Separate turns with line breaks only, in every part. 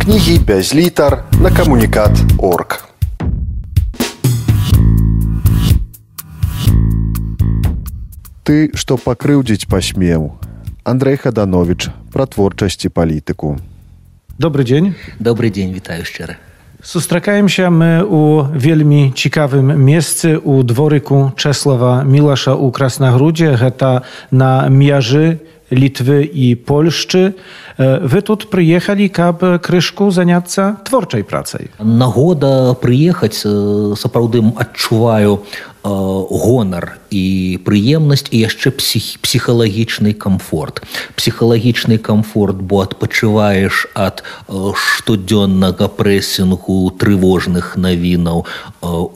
кнігі без літар на камунікат орг. Ты, што пакрыўдзіць пасмеў. Андрей Хаданович пра творчасці палітыку.
Добры дзень.
Добры дзень, вітаю шчыра.
Сустракаемся мы у вельмі цікавым месцы ў дворыку Чэслава Мілаша ў краснагрудзе, гэта на мяжы Літвы і Польшчы. Вы тут прыехалі, каб крышку заняцца творчай працай.
Нагода прыехаць сапраўды адчуваю гонар і прыемнасць і яшчэ псіх, псіхалагічны камфорт. Псіхалагічны камфорт, бо адпачываеш ад штодзённага прэсінгу трывожных навінаў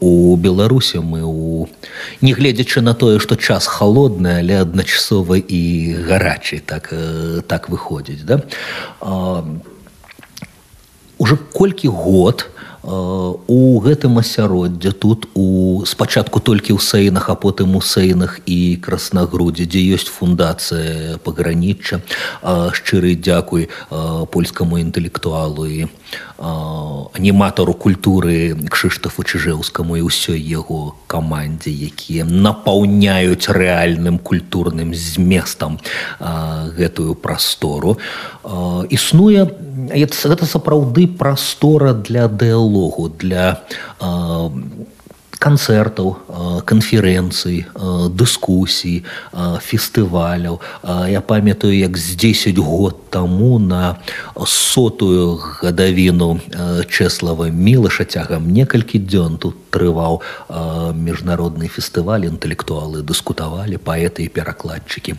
у Беларусі мы у... нягледзячы на тое, што час холодны, але адначасова і гарачы так, так выходзіць. Да? Уже колькі год, у гэтым асяроддзе тут у спачатку толькі ў сэйнах а потым у сэйнах і краснагрудзе дзе ёсць фундацыя пагранічча. Шчыры дзякуй польскаму інтэлектуалу і аніматару культуры кшыштафу чыжэўскаму і ўсёй яго камандзе якія напаўняюць рэальным культурным зместам гэтую прастору. Існуе гэта сапраўды прастора для дыялогу для э, канцэртаў канферэнцый дыскусій фестываляў я памятаю як з 10 год таму на сотую гадавіну чэслава мілаша цягам некалькі дзён тут трываў міжнародны фестываль інтэлектуалы дыскутавалі паэты і перакладчыкі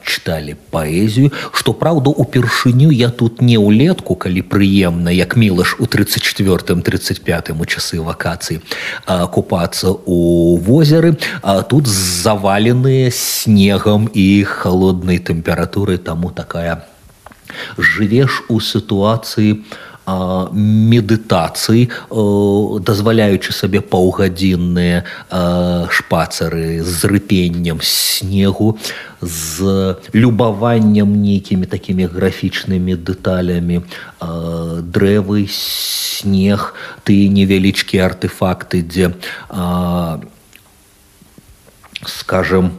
чыталі паэзію. Што праўда упершыню я тут не ўлетку калі прыемна як мілаш у 34 35 у часы вакацыі купацца у возеры а тут заваленыя снегам і холоднай тэмпературы таму такая жывеш у сітуацыі медытацыі дазваляючы сабе паўгадзінныя шпацары з рыпеннем снегу з любаваннем нейкімі такімі графічнымі дэталямі. Дрэвы снег ты невялічкія артефакты дзе скажем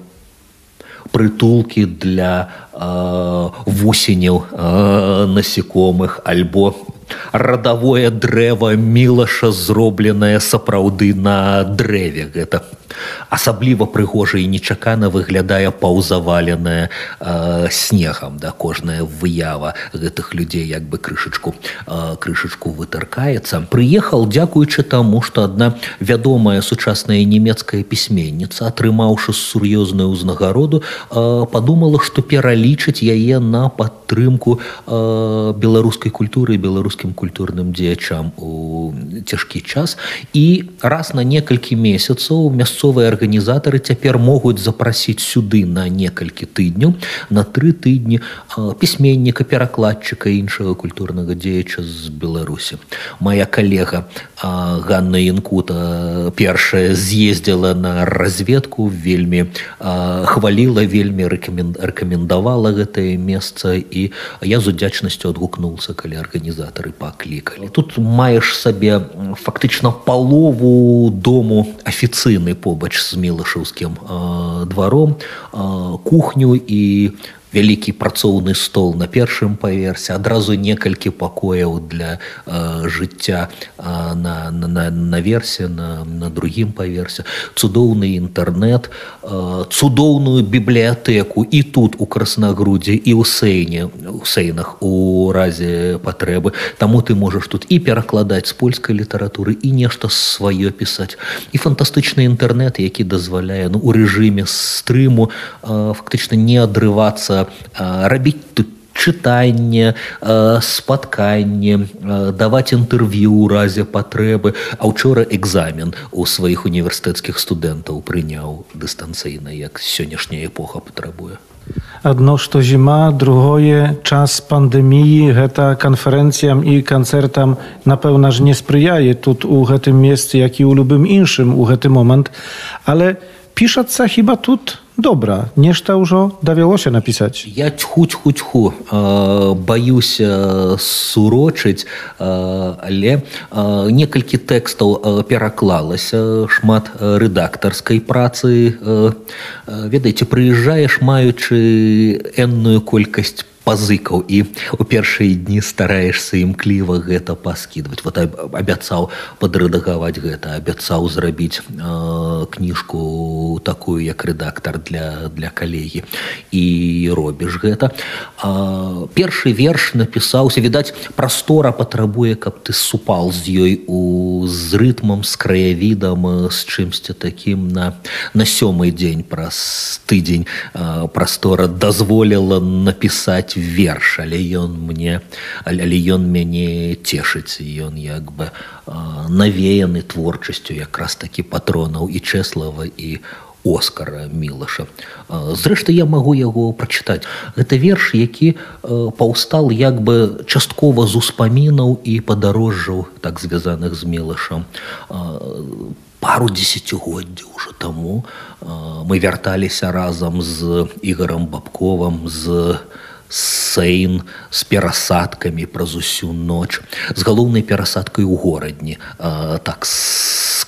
прытулкі для вусеняў насекомых альбо радавое дрэва мілаша зробленае сапраўды на дрэве гэта асабліва прыгожа і нечакана выглядае паўзаваленая э, снегам да кожная выява гэтых людзей як бы крышачку э, крышачку вытыркаецца. Прыехал дзякуючы таму што адна вядомая сучасная нямецкая пісьменніца атрымаўшы сур'ёзную ўзнагароду э, подумала што пералічыць яе на падтрымку э, беларускай культуры беларускім культурным дзеячам у цяжкі час. І раз на некалькі месяцаў мясцовых мясцовыя арганізатары цяпер могуць запрасіць сюды на некалькі тыдняў на тры тыдні пісьменніка перакладчыка іншага культурнага дзеяча з беларусі. Моя калега Ганна янкута першая з'ездзіла на разведку вельмі хваліла вельмі рэкамендавала гэтае месца і я з удзячнасцю адгукнулся калі арганізатары паклікалі. Тут маеш сабе фактычна палову дому афіцыйны по побач з мілашаўскім дваром кухню і вялікі працоўны стол на першым паверсе адразу некалькі пакояў для э, жыцця э, на, на, на версе на, на другім паверсе. Цудоўны інтэрнет э, цудоўную бібліятэку і тут у краснагрудзе і ў сейне у сейнах у разе патрэбы. Таму ты можаш тут і перакладаць з польскай літаратуры і нешта сваё пісаць. І фантастычны інтэрнет які дазваляе ну у рэжыме стрыму э, фактычна не адрывацца рабіць тут чытанне спатканне даваць інтэрв'ю ў разе патрэбы а учора экзамен у сваіх універсітэцкіх студэнтаў прыняў дыстанцыйна як сённяшняя эпоха патрабуе.
Адно што зіма другое час пандэміі. Гэта канферэнцыям і канцэртам напэўна ж не спрыяе тут у гэтым месцы як і ў любым іншым у гэты момант. Але пішацца хіба тут добра нешта ўжо давялося напісаць
я тьху тьху тьху баюся сурочыць але некалькі тэкстаў пераклалася шмат рэдактарскай працы ведаеце прыязджаеш маючы энную колькасць пазыкаў і у першыя дні стараешься імкліва гэта паскідваць. Вот абяцаў падрэдагаваць гэта абяцаў зрабіць э, кніжку такую як рэдактар для для калегі. І робіш гэта. Э, першы верш напісаўся відаць прастора патрабуе каб ты супал з ёй у з рытмам з краявідам з чымсьці такім на на сёмы дзень праз тыдзень. Э, прастора дазволіла напісаць пісаць верш але ён мне але ён мяне цешыць ён як бы навеяны творчасцю якраз такі патронаў і чэслава і оскара мілаша зрэшты я магу яго прачытаць. Гэта верш які паўстал як бы часткова з успамінаў і падарожжаў так звязаных з мілашам. Пару десятгоддзяў уже таму мы вярталіся разам з ігарам бабковым з сейн з перасадкамі праз усю ноч. З галоўнай перасадкай у горадні. Так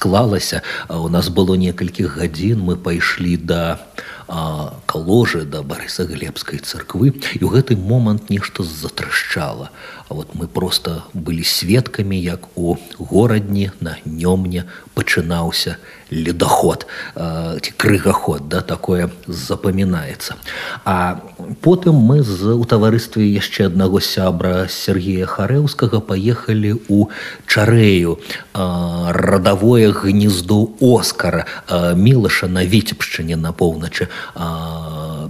склалася. У нас было некалькі гадзін. Мы пайшлі да каложы да барыса глебскай царквы. І ў гэты момант нешта затрашчала. А вот мы просто былі сведкамі як у горадні на нёмне пачынаўся ледаход ці крыгаход да такое запамінаецца. А потым мы з у таварыстве яшчэ аднаго сябра Сергея харэўскага паехалі у чарэю радавое гнездо оскара мілаша на віцебшчыне на поўначы.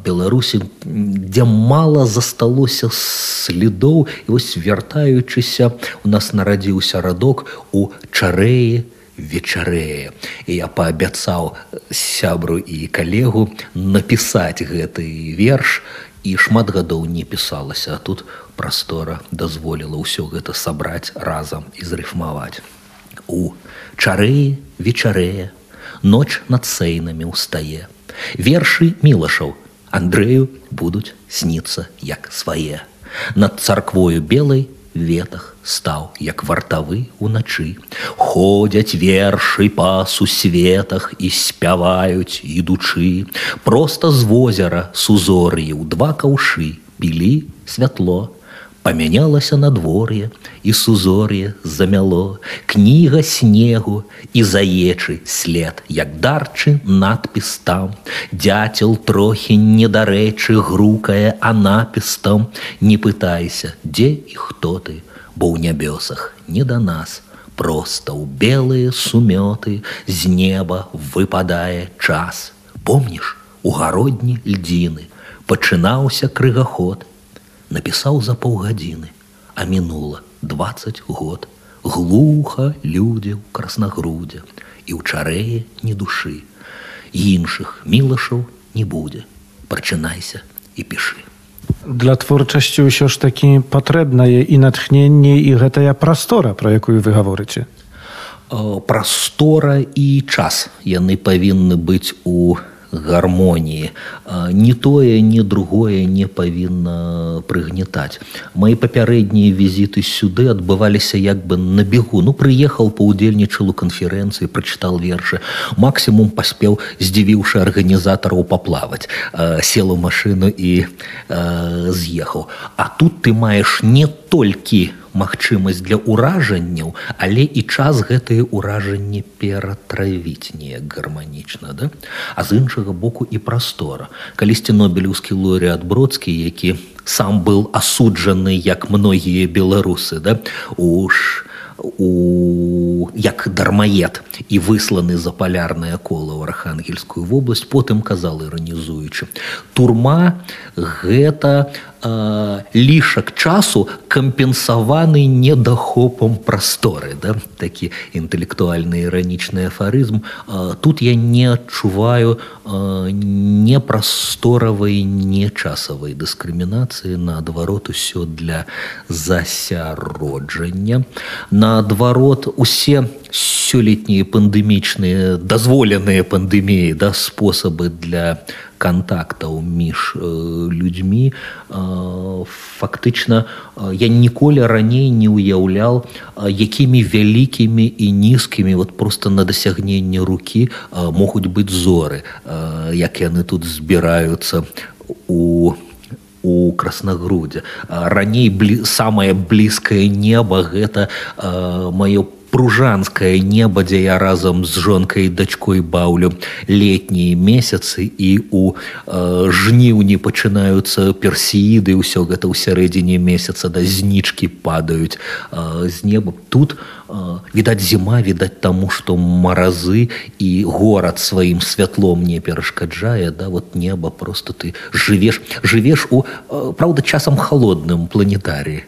Беларусі дзе мала засталося слідоў і вось вяртаючыся у нас нарадзіўся радок у чарэі вечарэе. І я паабяцаў сябру і калегу напісаць гэты верш і шмат гадоў не пісалася а тут прастора дазволіла ўсё гэта сабраць разам і зрыфмаваць. У чарэі вечарэе ноч над сейнамі ўстае. Вершы мілашаў андрею будуць сніцца як свае над царквою белай ветах стаў як вартавы уначы. Ходзяць вершы па сусветах і спяваюць ідучы. Просто з возера сузор'і ў два каўшы пілі святло памянялася надвор'е і сузор'е замяло кніга снегу і заечы след як дарчы надпіс там. Дзяцел трохі недарэчы грукае а напіс там. Не пытайся дзе і хто ты бо ў нябёсах не да нас. Просто ў белыя сумёты з неба выпадае час. Помніш у гародні льдзіны пачынаўся крыгаход напісаў за паўгадзіны, а мінула 20 год, глуха людзяў краснагрудзя і ў чарэе не душы. іншых мілашаў не будзе. Прачынайся і пішы.
Для творчасці ўсё ж такі патрэбнае і натхненне і гэтая прастора, пра якую вы гаворыце.
Прастора і час яны павінны быць у гармоніі. Не тое ні другое не павінна прыгнетаць мои папярэднія візіты сюды адбываліся як бы на бегу ну прыехаў паўдзельнічал у канферэнцыі прачытал вершы. Максімум паспеў здзівіўшы арганізатараў паплаваць. Сел у машыну і з'ехаў. А тут ты маеш не толькі у магчымасць для ўражанняў, але і час гэтыя ўражанні ператравіць неяк гарманічна. Да? А з іншага боку і прастора. Калісьці нобелеўскі лорыат бродскі, які сам быў асуджаны як многія беларусы да? уж у як дармаед і высланы за палярнае кола ў архангельскую вобласць потым казал іранізуючы турма гэта лішак часу кампенсаваны недахопам прасторы да? такі інтэлектуальны іранічны афарызм. Тут я не адчуваю непрасторавай нечасавай дыскрымінацыі. Наадварот усё для засяроджання. Наадварот усе сёлетнія пандэмічныя дазволеныя пандэміі да спосабы для контактаў між людзьмі фактычна я ніколі раней не ўяўлял якімі вялікімі і нізкімі вот просто на дасягненне рукі могуць быць зоры як яны тут збіраюцца у краснагрудзе раней блі, самае блізкае неба гэта маё пружанскае неба дзе я разам з жонкай дачкой баўлю летнія месяцы і у э, жніўні пачынаюцца персеіды ўсё гэта ў сярэдзіне месяца да знічкі падаюць э, з неба. Тут э, відаць зіма відаць таму што маразы і горад сваім святлом не перашкаджае да вот неба просто ты жывеш жывеш у э, праўда часам холодным планетарі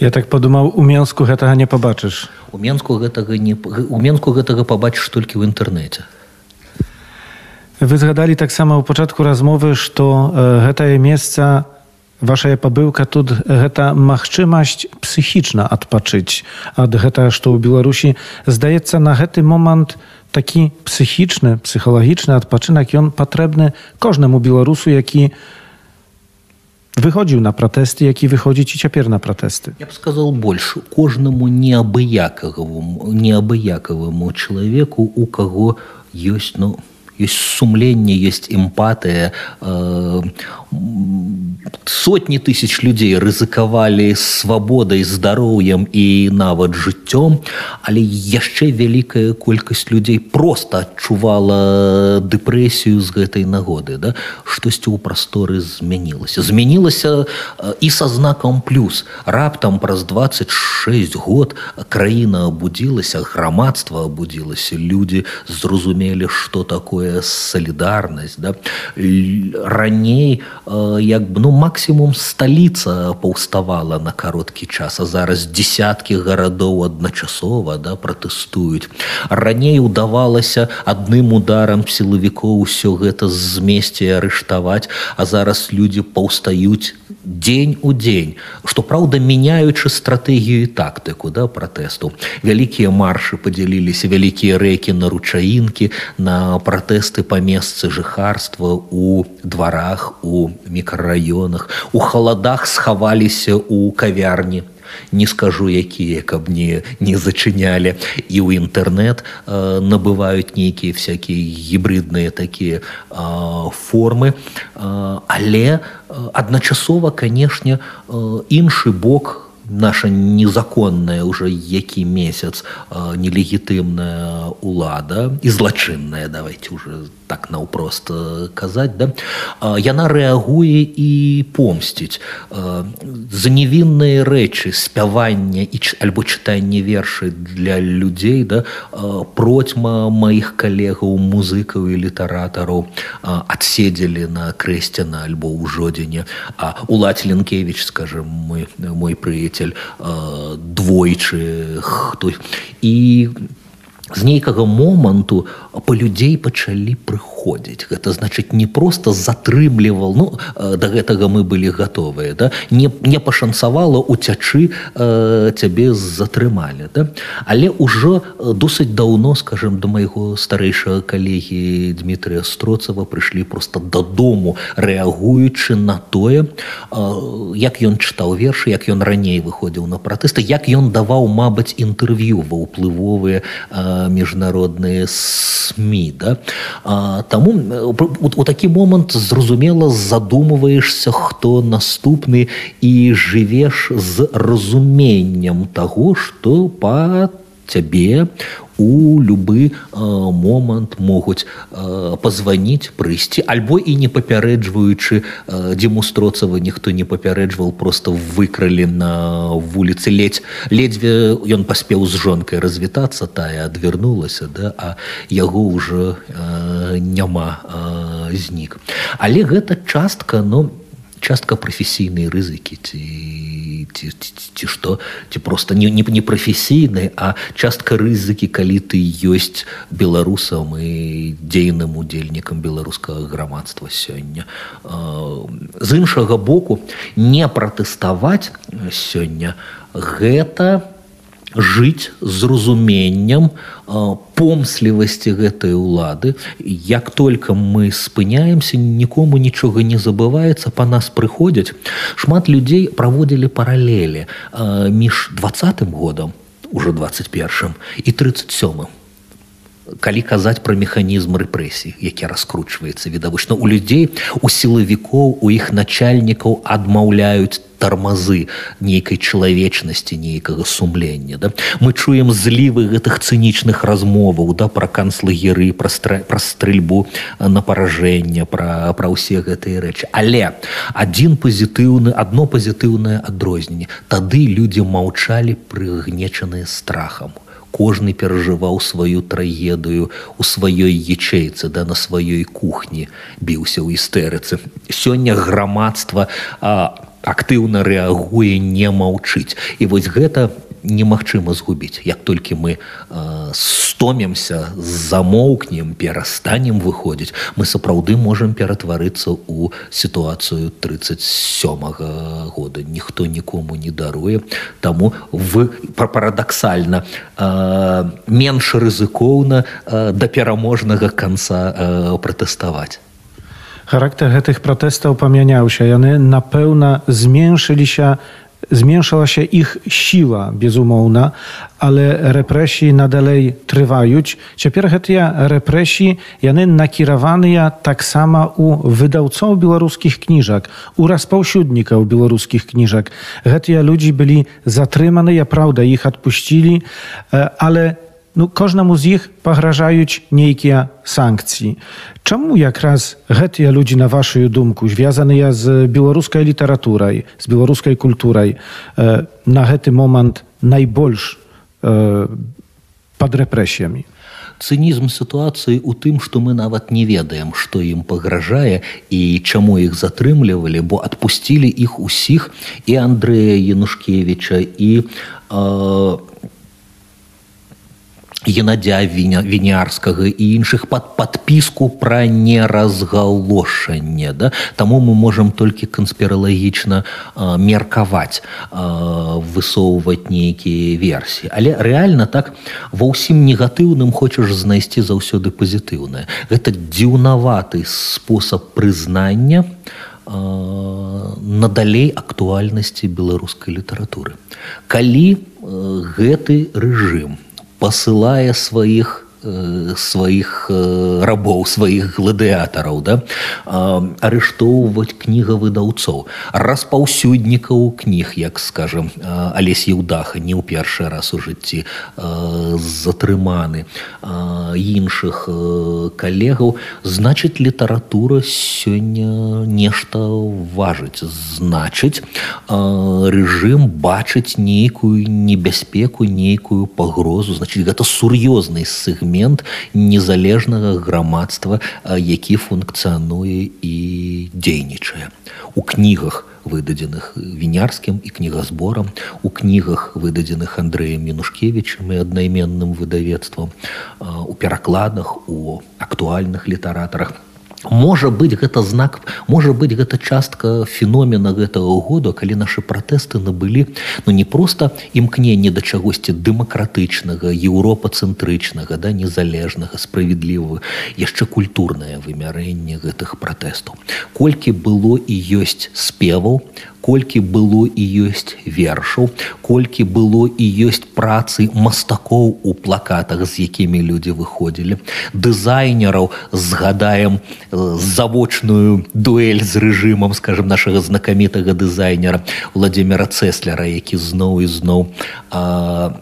Я так падумаў у менску гэтага не пабачыш
у менску гэтага не у менску гэтага пабачыш толькі ў інтэрнэце.
Вы згадалі таксама ў пачатку размовы што э, гэтае месца вашая пабыўка тут гэта магчымасць псіхічна адпачыць ад гэтага што ў беларусі. Здаецца на гэты момант такі псіхічны псіхалагічны адпачынак ён патрэбны кожнаму беларусу які у выходзіў на пратэсты які выходзіць і цяпер на пратэсты
я б сказал больш кожнаму неабыякаваму неабыякаваму чалавеку у каго ёсць ну есть сумленне есть эмпатыя э, сотні тысяч людзей рызыкавалі свабодай здароўем і нават жыццём але яшчэ вялікая колькасць людзей просто адчувала дэпрэсію з гэтай нагоды да? Штосьці ў прасторы змянілася. Змянілася і са знакам плюс. Раптам праз 26 год краіна абудзілася грамадства абудзілася людзі зразумелі что такое салідарнасць да? Раней як бы ну максімум сталіца паўставала на кароткі час а зараз десяткі гарадоў адначасова да пратэстуюць. Раней удавалася адным ударам сілавікоў усё гэта змесце арыштаваць а зараз людзі паўстаюць дзень у дзень. Што праўда мяняючы стратэгію і тактыку да пратэсту. Вялікія маршы падзяліліся вялікія рэкі на ручаінкі на пратэсты па месцы жыхарства у дварах у мікрараёнах у халадах схаваліся ў кавярні не скажу якія каб не не зачынялі. І ў інтэрнэт э, набываюць нейкія всякие гібридныя такія э, формы. Э, але э, адначасова канешне э, іншы бок наша незаконная уже які месяц э, нелегітымная улада і злачынная давайте уже так наўпрост казаць да? Яна рэагуе і помсціць. За невінныя рэчы спявання і альбо чытанне вершы для людзей да? Процьма маіх калегаў музыкаў і літаратараў адседзелі на крэсціна альбо ў жодзіне. А улад ленкевич скажем мой мой прыяцель двойчы хто і з нейкага моманту па людзей пачалі прыходзіць. Гэта значыць не просто затрымлівал ну да гэтага мы былі гатовыя да? Не не пашанцавала уцячы э, цябе затрымалі да? Але ўжо досыць даўно скажем до майго старэйшага калегі дмітрия строцава прыйшлі просто дадому рэагуючы на тое э, як ён чытаў вершы як ён раней выходзіў на пратэсты як ён даваў мабыць інтэрв'ю ва ўплывовыя э, міжнародныя сМ да? Таму у такі момант зразумела задумваешся, хто наступны і жывеш з разуменнем таго, што па цябе у любы э, момант могуць э, пазваніць прыйсці. Альбо і не папярэджваючы э, демонстроцава ніхто не папярэджваў просто выкралі на вуліцы. Ледзь ледзьве ён паспеў з жонкай развітацца тая адвярнулася да а яго ўжо э, няма э, знік. Але гэта частка но ну, частка прафесійнай рызыкі ці ці, ці, ці што ці просто не, не, не прафесійны а частка рызыкі калі ты ёсць беларусам і дзейным удзельнікам беларускага грамадства сёння з іншага боку не пратэставаць сёння гэта жыць з разуменнем помслівасці гэтай улады. Як только мы спыняемся нікому нічога не забываецца по нас прыходзяць. Шмат людзей праводзілі паралелі між двадцатым годам уже 21 і 37 калі казаць пра механізм рэпрэсій які раскручваецца відавочна у людзей у сілавікоў у іх начальнікаў адмаўляюць тармазы нейкай чалавечнасці нейкага сумлення да? Мы чуем злівы гэтых цынічных размоваў да пра канцлагеры пра стра... пра стрельбу на паражэнне пра пра ўсе гэтыя рэчы. Але адзін пазітыўны адно пазітыўнае адрозненне. Тады людзі маўчалі прыгнечаныя страхам. У кожны перажываў сваю трагедыю у сваёй ячэйцы да на сваёй кухні біўся ў істэрыцы. Сёння грамадства актыўна рэагуе не маўчыць. І вось гэта немагчыма згубіць. Як толькі мы э, стомімся замоўкнем перастанем выходзіць мы сапраўды можемм ператварыцца ў сітуацыю 37 -го года. Ніхто нікому не даруе. Таму вы парадаксальна э, менш рызыкоўна э, да пераможнага канца э, пратэставаць
Charakter tych protestów pomieniał się. Jany na pełna zmięszyli się zmniejszała się ich siła bezumowna, ale represji nadalej trwają. Ciepierach te represji jany nakierowane tak samo u wydawców białoruskich kniżek, u rozpowsiódników białoruskich kniżek. Hetia ludzi byli zatrymani, ja prawda, ich odpuścili, e, ale ну кожнаму з іх пагражаюць нейкія санкцыі. Чаму якраз гэтыя людзі на вашу думку звязаныя з беларускай літаратурай з беларускай культурай э, на гэты момант найбольш э, пад рэпрэсіямі?
Цынізм сітуацыі у тым што мы нават не ведаем што ім пагражае і чаму іх затрымлівалі бо адпусцілі іх усіх і Андрэя янушкевича і э, Геннадзя вінярскага і іншых пад падпіску пра неразгалошанне. Да? Таму мы можам толькі канспіралагічна меркаваць, высоўваць нейкія версіі. Але рэальна так ва ўсім негатыўным хочаш знайсці заўсёды пазітыўнае. Гэта дзіўнаваты спосаб прызнання надалей актуальнасці беларускай літаратуры. Калі гэты рэжым, посылая своих сваіх э, рабоў сваіх гладыятараў да? Арыштоўваць кнігавыдаўцоў распаўсюднікаў кніг як скажем алесь еўдаха не ў першы раз у жыцці затрыманы. Іншых калегаў. Значыць літаратура сёння нешта важыць. Значыць рэжым бачыць нейкую небяспеку нейкую пагрозу. Значыць гэта сур'ёзны сегмент фрагмент незалежнага грамадства які функцыянуе і дзейнічае. У кнігах выдадзеных вінярскім і кнігазборам у кнігах выдадзеных андрэем мінушкевичам і аднайменным выдавецтвам у перакладах у актуальных літаратарах можа быть гэта знак можа быть гэта частка феномена гэтага года калі наши пратэсты набылі ну не просто імкненне да чагосьці дэмакратычнага еўропацэнтрычнага да незалежнага справядлівага яшчэ культурнае вымярэнне гэтых пратэстаў. Колькі было і ёсць спеваў колькі было і ёсць вершаў колькі было і ёсць працы мастакоў у плакатах з якімі людзі выходзілі дызайнераў згадаем завочную дуэль з рэжымам скажем нашага знакамітага дызайнера владимира цеслера які зноў і зноў а,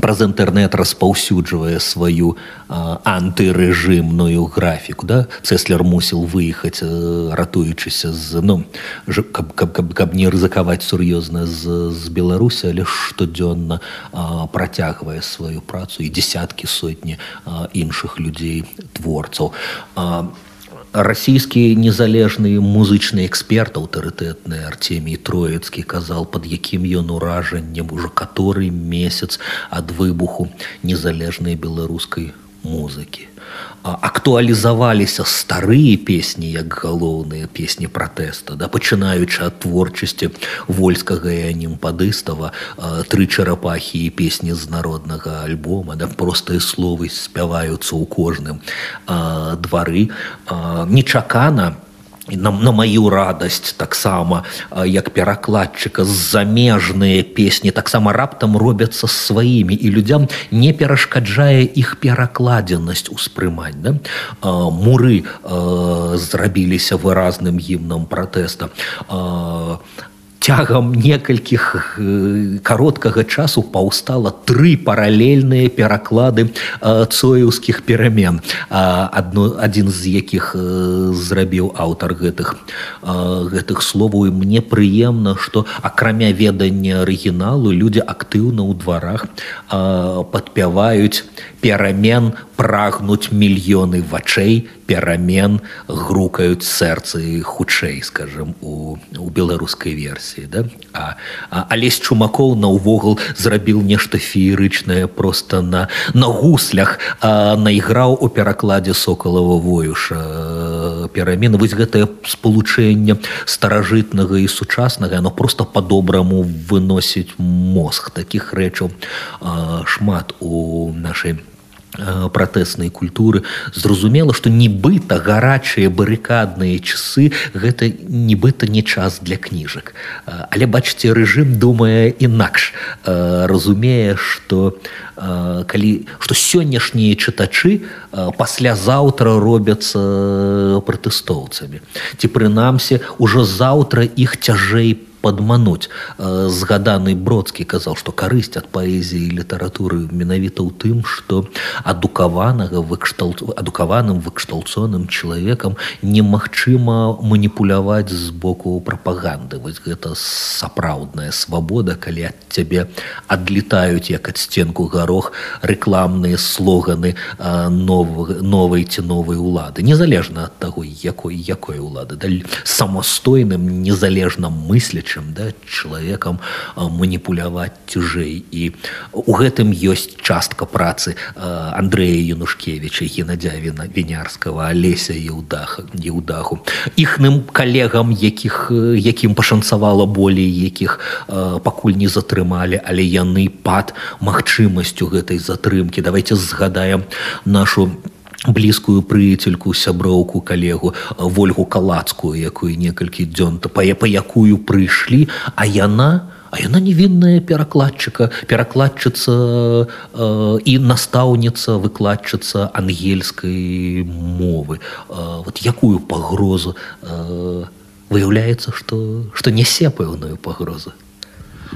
праз інтэрнет распаўсюджвае сваю антырэжымную графіку да? Цеслер мусіў выехаць ратуючыся з ну каб, каб, каб, каб не рызыкаваць сур'ёзна з, з беларусі але штодзённа працягвае сваю працу і десяткі сотні а, іншых людзей творцаў. А, расійскі незалежны музычны эксперт аўтарытэтны арцемій троецкі казал под якім ён уражаннем ужо каторы месяц ад выбуху незалежнай беларускай музыкі актуалізаваліся старыя песні як галоўныя песні пратэста да пачынаючы ад творчасці вольскага і анімпадыстава тры чарапахі і песні з народнага альбома да простыя словы спяваюцца ў кожным двары. Нечакана на, на маю радасць таксама як перакладчыка замежныя песні таксама раптам робяцца сваімі і людзям не перашкаджае іх перакладзенасць успрымаць да? муры зрабіліся выразным гімнам пратэста цягам некалькіх э, кароткага часу паўстала тры паралельныя пераклады э, цоеўскіх перамен адно адзін з якіх э, зрабіў аўтар гэтых гэтых словаў. І мне прыемна што акрамя ведання арыгіналу людзі актыўна ў дварах падпяваюць перамен прагнуць мільёны вачэй перамен грукаюць сэрцы хутчэй скажем у, у беларускай версіі да? а, а алесь чумакоў наувогул зрабіў нешта феерычнае просто на на гуслях найграў у перакладзе сокалава воюша перамены вось гэтае спалучэнне старажытнага і сучаснага оно просто по-добраму выносіць мозг таких рэчаў шмат у нашай пратэснай культуры. Зразумела што нібыта гарачыя барыкадныя часы гэта нібыта не час для кніжак. Але бачыце рэжым думае інакш. Разумее што калі што сённяшнія чытачы паслязаўтра робяцца пратэстоўцамі. Ці прынамсі ўжо заўтра іх цяжэй по падмануць згаданы бродскі казаў што карысць ад паэзіі літаратуры менавіта ў тым што адукаванага выкштал адукаваным выкшталцоным чалавекам немагчыма маніпуляваць з боку прапаганды. Вось гэта сапраўдная свабода калі ад цябе адлітаюць як ад сценку гарох рэкламныя слоганы новых новай ці новай улады. Незалежна ад таго якой якой улады. Даль самастойным незалежна мысляч чым да чалавекам маніпуляваць цяжэй. І у гэтым ёсць частка працы Андрэя Янушкевича геннадзявіна вінярскага алеся еўдаха еўдаху іхным калегам якіх якім пашанцавала болей якіх пакуль не затрымалі але яны пад магчымасцю гэтай затрымкі. Давайте згадаем нашу блізкую прыяцельку сяброўку калегу ольгу калацкую якую некалькі дзён па па якую прыйшлі а яна а яна невінная перакладчыка перакладчыца э, і настаўніца выкладчыца ангельскай мовы. Э, вот якую пагрозу э, выяўляецца што што нясе пэўную пагрозу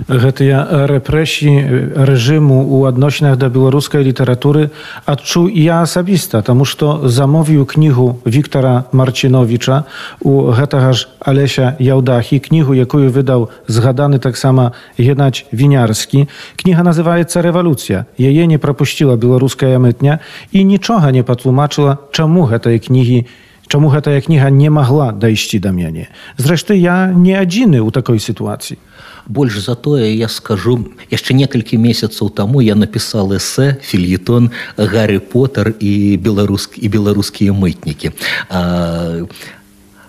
гэтыя рэпрэсіі рэжыму ў адносінах да беларускай літаратуры адчуў я асабіста таму што замовіў кнігу Віктора марчиновича у гэтага ж алеся яўдахі кнігу якую выдаў згаданы таксама геннач вінярскі кніга называется рэвалюцыя яе не прапусціла беларуская мытня і нічога не патлумачыла чаму гэтай кнігі чаму гэтая кніга не магла дайсці да мяне зрэшты я не адзіны ў такой сітуацыі
больш за тое я скажу. Яшчэ некалькі месяцаў таму я напісал эсэ фільетон гарры поттер і беларуск і беларускія мытнікі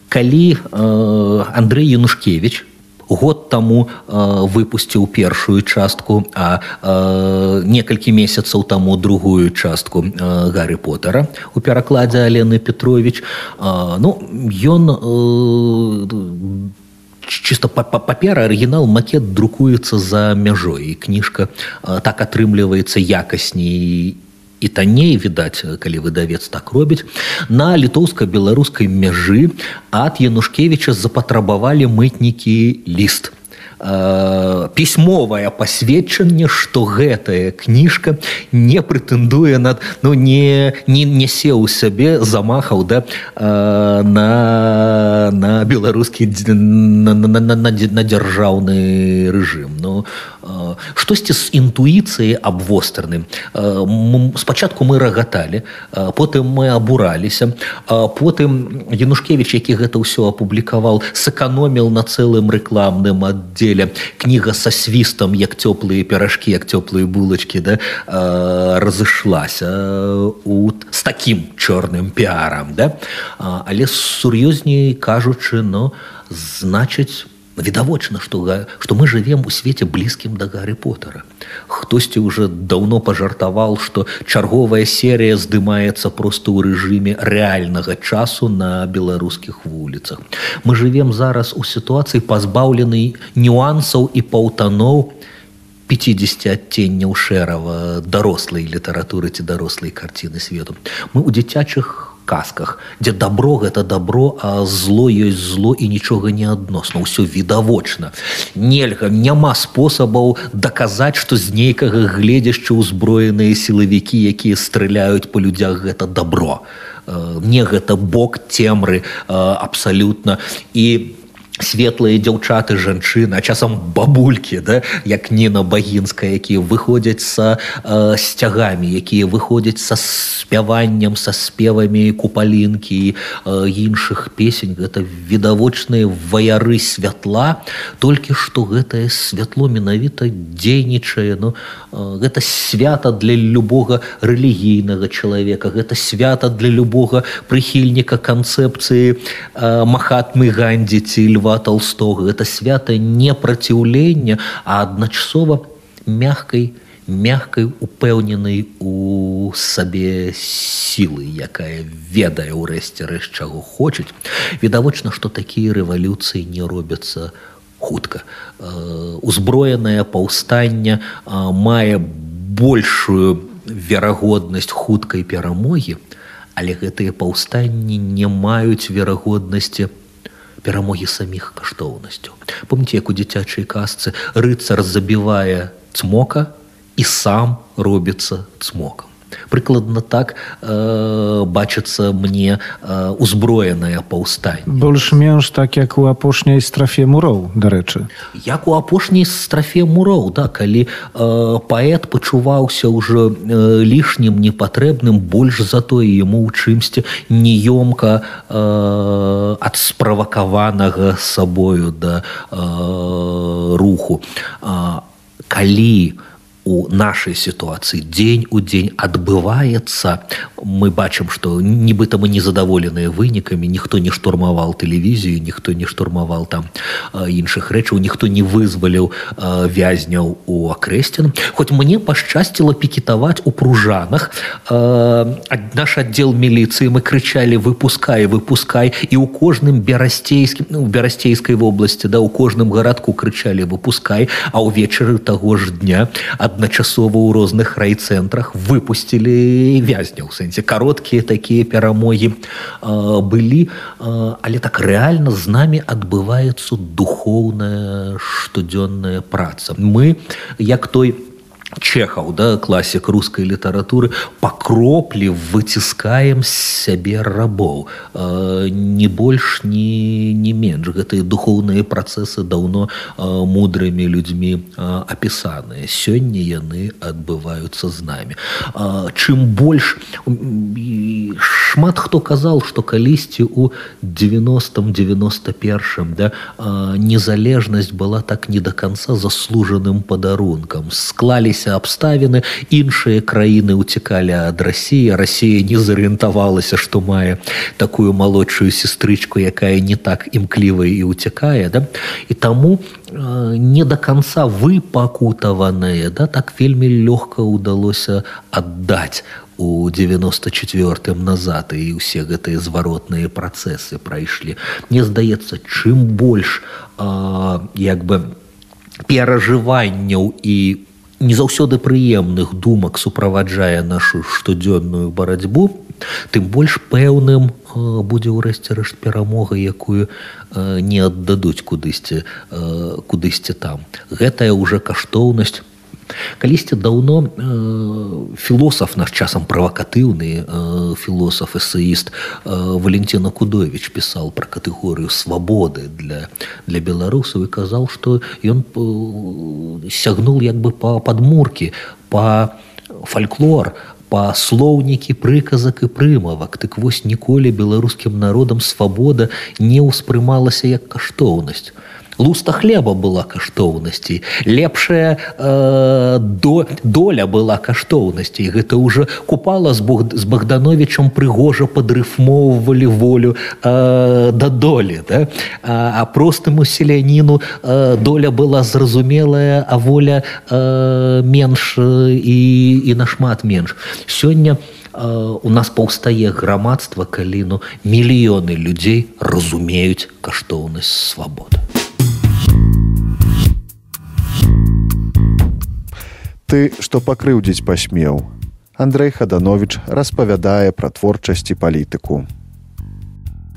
калі Андрей янушкевич год таму э, выпусціў першую частку а э, некалькі месяцаў таму другую частку э, гарры поттера у перакладзе алены петрович э, ну ён э, чисто папера арыгінал макет друкуецца за мяжой і кніжка так атрымліваецца якасней і танней відаць калі выдавец так робіць на літоўска-беларускай мяжы ад янушкевича запатрабавалі мытнікі ліст пісьмовае пасведчанне што гэтая кніжка не прэтэндуе над ну не не нясе ў сябе замахаў да на на беларускі на, на, на, на, на дзяржаўны рэжым. Ну штосьці з інтуіцыяй абвостраным. Спачатку мы рагаталі потым мы абураліся потым янушкевич які гэта ўсё апублікаваў сэканоміл на цэлым рэкламным аддзе неделя. Книга со свистом як теплые пирожки як теплые булочки да э, разышлась э, у с таким черным пиаром да. Але сур'ёзней кажучы но значыць відавочна што што мы живвем у свеце блізкім да гары потара хтосьці уже даўно пажартаваў што чарговая серія здымаецца просто ў рэжыме рэальнага часу на беларускіх вуліцах. Мы живвем зараз у сітуацыі пазбаўлены нюансаў і паўтаноў 50 адценняў шэрава дарослай літаратуры ці дарослай карціны свету. Мы у дзіцячых казках дзе добро гэта добро а зло ёсць зло і нічога не адносна ўсё відавочна. Нельга няма спосабаў даказаць што з нейкага гледзяшча ўзброеныя сілавікі якія стреляюць по людзях гэта добро мне гэта бок цемры абсалютна. І по светлыя дзяўчаты жанчыны часам бабулькі да як ніна багінская якія выходзяць са э, сцягамі якія выходзяць са спяваннем са спевамі купалінкі э, іншых песень. Гэта відавочныя ваяры святла. Толькі што гэтае святло менавіта дзейнічае ну э, гэта свята для любога рэлігійнага чалавека гэта свята для любога прыхільніка канцэпцыі э, махатмы гандзі ці льва толстого это свято не праціўлення а адначасова мягкай мягкай упэўненай у сабе сілы якая ведае ўрэшце рэш чаго хочуць. Відавочна што такія рэвалюцыі не робяцца хутка узброенае паўстанне мае большую верагоднасць хуткай перамогі але гэтыя паўстанні не маюць верагоднасці перамогі саміх каштоўнасцяў. Помніце, як у дзіцячай касцы рыцар забівае цмока і сам робіцца цмокам прыкладна так э, бачыцца мне э, узброенае паўстань
больш-менш так як у апошняй страфе муроў дарэчы.
Як у апошняй страфе муроў да калі э, паэт пачуваўся ўжо э, лішнім непатрэбным больш затое яму ў чымсьці неёмка э, ад справакаванага сабою да э, руху. Э, калі у у нашай сітуацыі дзень у дзень адбываецца мы бачым што нібыта мы незадаволеныя вынікамі ніхто не штурмаваў тэлевізію ніхто не штурмаваў там іншых рэчаў ніхто не вызваліў вязняў у акрэсцін хоць мне пашчасціла пікетаваць у пружанах наш аддзел міліцыі мы крычалі выпускай выпускай і ў кожным берасцейскім ну, берасцейскай вобласці да ў кожным гарадку крычалі выпускай а ўвечары таго ж дня ад адначасова ў розных райцэнтрах выпусцілі вязня ў сэнсе кароткія такія перамогі былі але так рэальна з намі адбываецца духоўная штодзённая праца. Мы як той у чехаў да класік рускай літаратуры па кроплі выціскаем сябе рабоў э, не больш не не менш гэтыя духоўныя працэсы даўно э, мудрымі людзьмі э, апісаныя сёння яны адбываюцца з намі чым больш шмат хто казаў што калісьці у 90 91 да незалежнасць была так не до конца заслужаным падарункам склались змяніліся абставіны іншыя краіны уцікалі ад рассіі Росія не зарыентавалася што мае такую малодшую сестрычку якая не так імклівая і уцякае да? І таму э, не до конца выпакутаваныя да так вельмі лёгка ўдалося аддаць у 94 назад. І ўсе гэтыя зваротныя працэсы прайшлі мне здаецца чым больш э, як бы перажыванняў і не заўсёды прыемных думак суправаджае нашу штодзённую барацьбу тым больш пэўным будзе ўрэшце рэшт перамога якую не аддадуць кудысьці кудысьці там. Гэтая уже каштоўнасць калісьці даўно э, філосаф наш часам правакатыўны э, філосаф эсеіст э, валентина кудович пісаў пра катэгорыю свабоды для для беларусаў і казаў што ён э, сягнул як бы па падмуркі па фальклор па слоўнікі прыказак і прымавак. Так вось ніколі беларускім народам свабода не ўспрымалася як каштоўнасць луста хлеба была каштоўнасцей лепшая э, до, доля была каштоўнасцей гэта уже купала з бог з богдановичам прыгожа падрыфмоўвалі волю э, да долі да? а, а простыму селяніну э, доля была зразумелая а воля э, менш і і нашмат менш. Сёння у нас паўстае грамадства калі ну мільёны людзей разумеюць каштоўнасць свабоды
ты што пакрыўдзіць пасмеў. Андрей хаданович распавядае пра творчасці палітыку.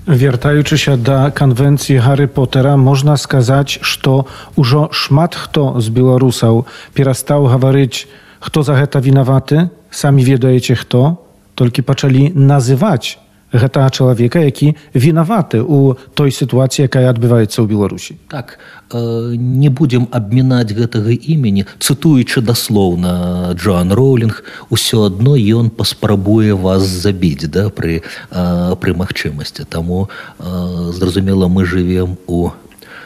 Вяртаючыся да канвенцыі Гары Потера можна сказаць, што ўжо шмат хто з беларусаў перастаў гаварыць, хто за гэта вінаваты, самі ведаеце хто, толькі пачалі называць гэтага чалавека які вінаваты у той сітуацыі якая адбываецца ў беларусі.
Так э, не будзем абмінаць гэтага імені. Цытуючы даслоўна джоан роулінг усё адно ён паспрабуе вас забіць да пры э, пры магчымасці таму э, зразумела мы жывем у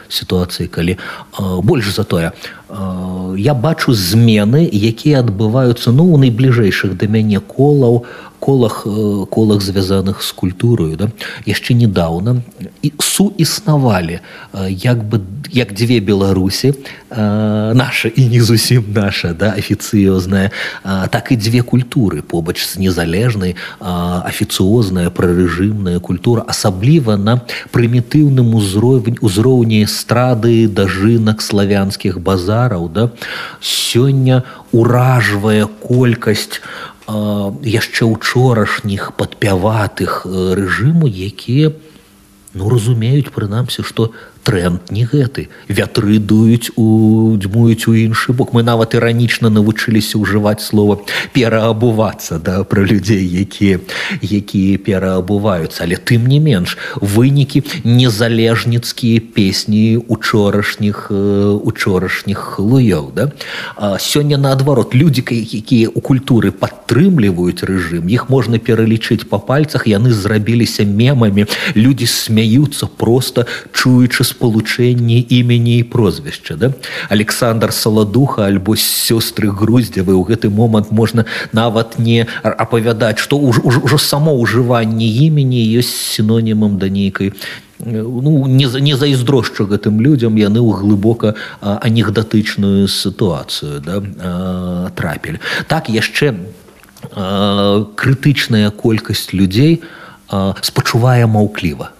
сітуацыі калі э, больш за тое э, я бачу змены якія адбываюцца ну у найбліжэйшых да мяне колаў колах э, колах звязаных з культурою да. Яшчэ недавно і суіснавалі э, як бы як дзве беларусі э, наша і не зусім наша да афіцыёзная так і дзве культуры побач з незалежнай афіцыозная прарэжымная культура асабліва на прымітыўным узровень узроўні эстрады дажынак славянскіх базараў да сёння уражвае колькасць у яшчэ учорашніх падпяватых рэжыму якія ну разумеюць прынамсі што тренд не гэты. Вятры дуюць у дзьмуюць у іншы бок. Мы нават іранічна навучыліся ўжываць слова пераабувацца да пра людзей якія якія пераабуваюцца. Але тым не менш вынікі незалежніцкія песні учорашніх учорашніх луёў да? А сёння наадварот людзі якія у культуры падтрымліваюць рэжым іх можна пералічыць па пальцах яны зрабіліся мемамі. Людзі смяюцца просто чуючы з спалучэнні імені і прозвішча да? Александр саладуха альбо сёстры груздзявы ў гэты момант можна нават не апавядаць што ўжо само ўжыванне імені ёсць сінонімам да нейкай ну не не зайздрошчу гэтым людзям яны ў глыбока анекдатычную сітуацыю да трапілі. Так яшчэ крытычная колькасць людзей спачувае маўкліва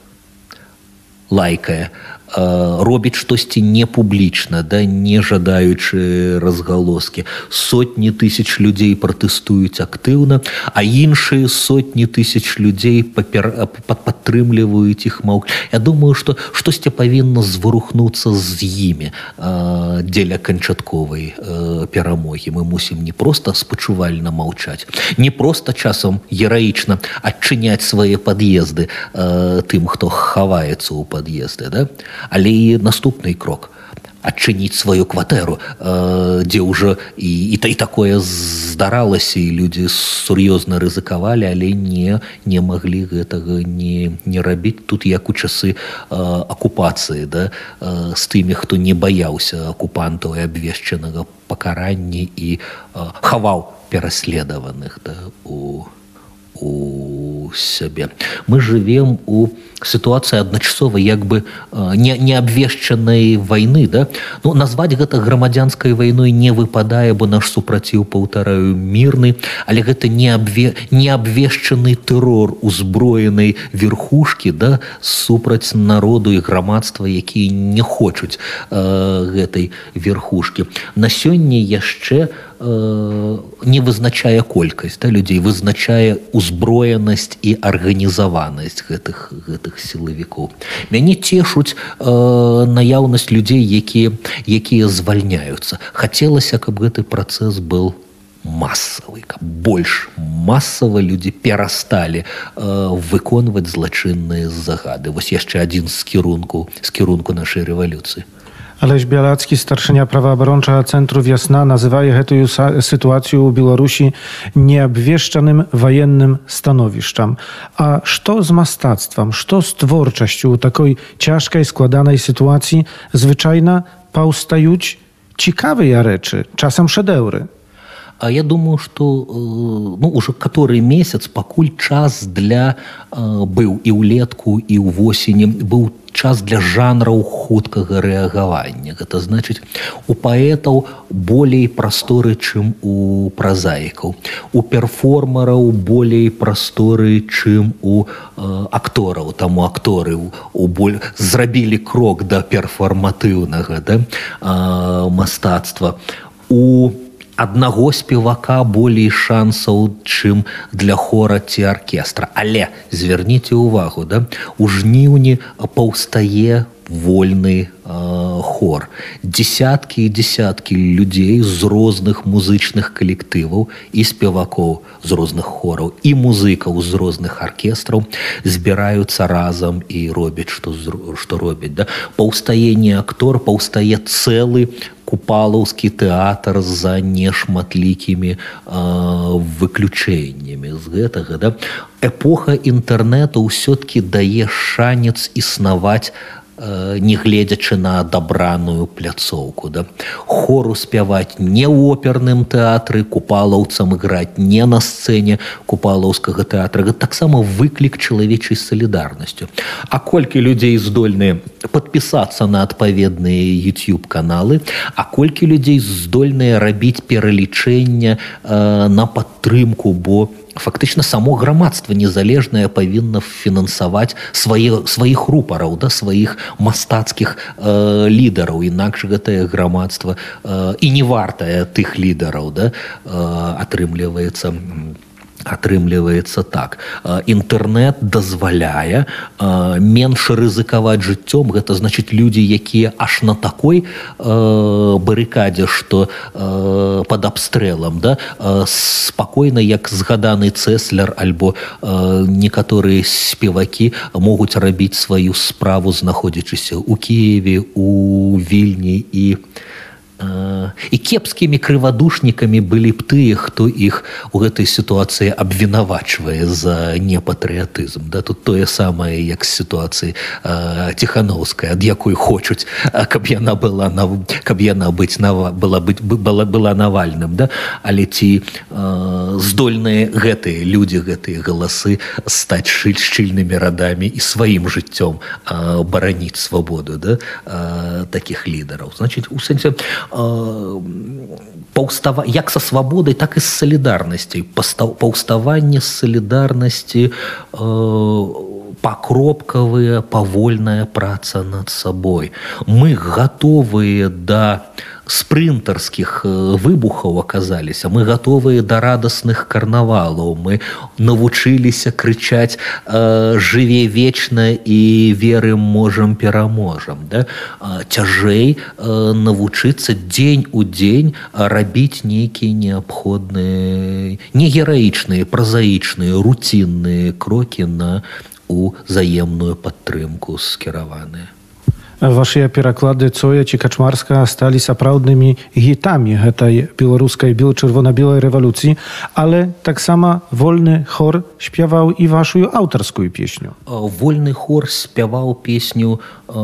лайкае робіць штосьці не публічна да не жадаючы разгалоскі. Сотні тысяч людзей пратэстуюць актыўна а іншыя сотні тысяч людзей папер падтрымліваюць іх маў Я думаю што штосьці павінна зварухнуцца з імі дзеля канчатковай перамогі. Мы мусім не проста спачувальна маўчаць не проста часам гераічна адчыняць свае пад'езды тым хто хаваецца ў пад'езды да але і наступны крок. Адчыніць сваю кватэру э, дзе ўжо і, і та і такое здаралася і людзі сур'ёзна рызыкавалі але не не маглі гэтага не не рабіць. Тут як у часы э, акупацыі да э, з тымі хто не баяўся акупантаў і абвешчанага пакаранні і хаваў пераследаваных да у у сябе мы живвем у сітуацыі адначасова як бы не неабвешчанай войны да? Ну назваць гэта грамадзянскай вайной не выпадае бо наш супраціў паўтараю мірны але гэта не абве неабвешчаны тэрор узброенай верхушки да супраць народу і грамадства якія не хочуць э, гэтай верхушки на сёння яшчэ Э, не вызначае колькасць да, людзей вызначае узброенасць і арганізаванасць гэтых гэтых сілавікоў. Мяне цешуць э, наяўнасць людзей якія якія звальняюцца. Хацелася каб гэты працэс был масавы каб больш масава людзі перасталі э, выконваць злачынныя загады. Вось яшчэ адзін з кірунку з кірунку нашай рэвалюцыі
Aleś Bialacki, starszynia prawa obrończa Centrów Jasna, nazywa tę sytuację u Białorusi nieobwieszczanym wojennym stanowiszczem. A co z mastactwem, co z twórczością takiej ciężkiej, składanej sytuacji zwyczajna paustajuć ciekawe rzeczy, czasem szedeury?
А я думаю, што ну, уже который месяц пакуль час для быў і ўлетку і ў восені быў час для жанраў хуткага рэагавання. Гэта значыць у паэтаў болей прасторы, чым у празаікаў. У перформараў болей прасторы, чым у актораў, таму акторы у боль зрабілі крок да перфарматыўнага да, мастацтва. У аднаго спевака болей шансаў чым для хора ці аркестра. Але звярніце ўвагу да у жніўні паўстае вольны э, хор. Десяткі і десяткі людзей з розных музычных калектываў і спевакоў з розных хораў і музыкаў з розных аркестраў збіраюцца разам і робяць што што робяць да? Паўстаенне актор паўстае цэлы купалаўскі тэатр за нешматлікімі э, выключэннямі з гэтага да? Эпоха інтэрнэту ўсё-ткі дае шанец існаваць негледзячы на адабраную пляцоўку да. Хору спяваць не ў оперным тэатры купалаўцам іграць не на сцэне купалаўскага тэатра. Таксама выклік чалавечай салідарнасцю а колькі людзей здольныя подпісацца на адпаведныя youtube каналы а колькі людзей здольныя рабіць пералічэння э, на падтрымку бо фактычна само грамадства незалежнае павінна фінансаваць свае сваіх рупараў да сваіх мастацкіх э, лідараў. Інакш гэтае грамадства э, і не вартае тых лідараў да э, атрымліваецца. на атрымліваецца так. Інтэрнэт дазваляе менш рызыкаваць жыццём. Гэта значыць людзі якія аж на такой барыкадзе што под абстрэлам да спакойна як згаданы цэслер альбо некаторыя спевакі могуць рабіць сваю справу знаходзячыся ў кіеве у вільні і у і кепскімі крывадушнікамі былі б тыя хто іх у гэтай сітуацыі абвінавачвае за непатрыятызм да тут тое самае як сітуацыі ціхановская ад якой хочуць каб яна была на каб яна быць на была быць была была навальным да? Але ці здольныя гэтыя людзі гэтыя галасы стаць шыль шчыльнымі радамі і сваім жыццём бараніць свабоду да таких лідараў. Значит у сэнсе паўстава як са свабодай так і з салідарнасцей паўставанне салідарнасці э, пакропкавыя павольная праца над сабой мы гатовыя да спрынтарскіх выбухаў аказаліся. Мы гатовыя да радасных карнавалаў. Мы навучыліся крычаць жыве вечна і верым можам пераможам да? Цяжэй навучыцца дзень у дзень рабіць нейкія неабходныя не гераічныя празаічныя руцінныя крокі на узаемную падтрымку скіраваныя
Вашыя пераклады Цоя ці Качмарска сталі сапраўднымі гітамі гэтай беларускай бел-чырвона-белай рэвалюцыі, але таксама вольны хор спяваў і вашую аўтарскую песню.
Вольны хор спяваў песню э,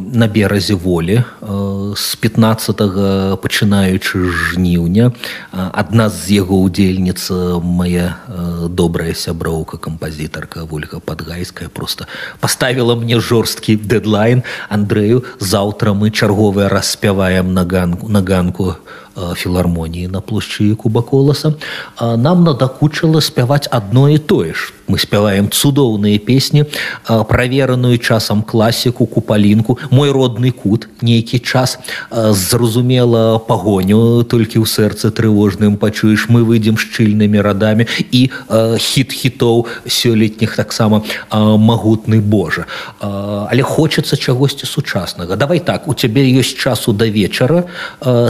на беразе волі э, з 15 пачынаючы жніўня. Адна з яго ўдзельніц моя э, добрая сяброўка кампазітарка Вольга падгайская просто паставіла мне жорсткі дэдлайн, Андрэю заўтра мы чарговыя распяваем на ганку на ганку філармоніі на плошчы кубаколаса нам надакучыла спяваць адно і тое ж. Мы спяваем цудоўныя песні правераную часам класіку купалінку. Мой родны кут нейкі час зразумела пагоню толькі ў сэрцы трывожным пачуеш. Мы выйдзем шчыльнымі радамі. І хіт хітоў сёлетніх таксама магутны Божа. Але хочацца чагосьці сучаснага. Давай так у цябе ёсць часу да вечара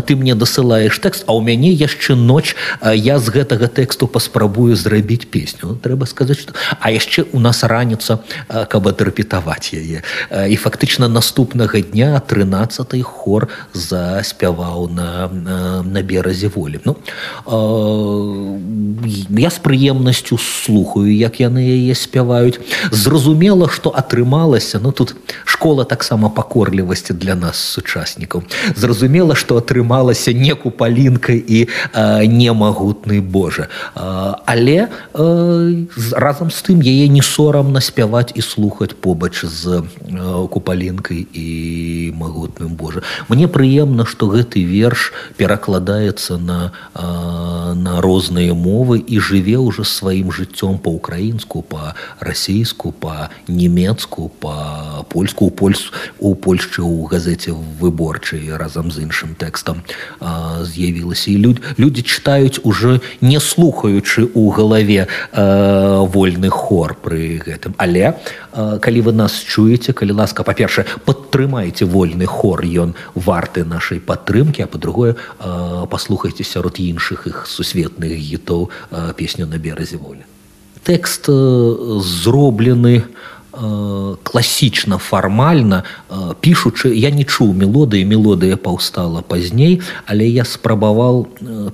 ты мне дасыла спяваеш тэкст а ў мяне яшчэ ноч я з гэтага тэксту паспрабую зрабіць песню. Трэба сказаць что а яшчэ у нас раніца каб адрапетаваць яе. І фактычна наступнага дня 13 хор заспяваў на на беразе волі. Ну я з прыемнасцю слухаю як яны яе спяваюць. Зразумела что атрымалася ну тут школа таксама пакорлівасці для нас сучаснікаў. Зразумела что атрымалася не купалінка і немагутны Божа. Але разам з тым яе не сорамна спяваць і слухаць побач з купалінкай і магутным Божа. Мне прыемна что гэты верш перакладаецца на на розныя мовы і жыве ўжо сваім жыццём по-украінску по-расійску по-нямецку по-польску у польс у польшчы ў газеце выборчай разам з іншым тэкстам з'явілася. І люд людзі чытаюць уже не слухаючы у галаве вольны хор пры гэтым. Але калі вы нас чуеце калі ласка па-першае падтрымайце вольны хор ён варты нашай падтрымки а по-другое паслухайце сярод іншых іх сусветных гітоў песню на беразе волі тэкст зроблены класічна фармальна пішучы я не чуў мелодыі мелодыя паўстала пазней але я спрабаваў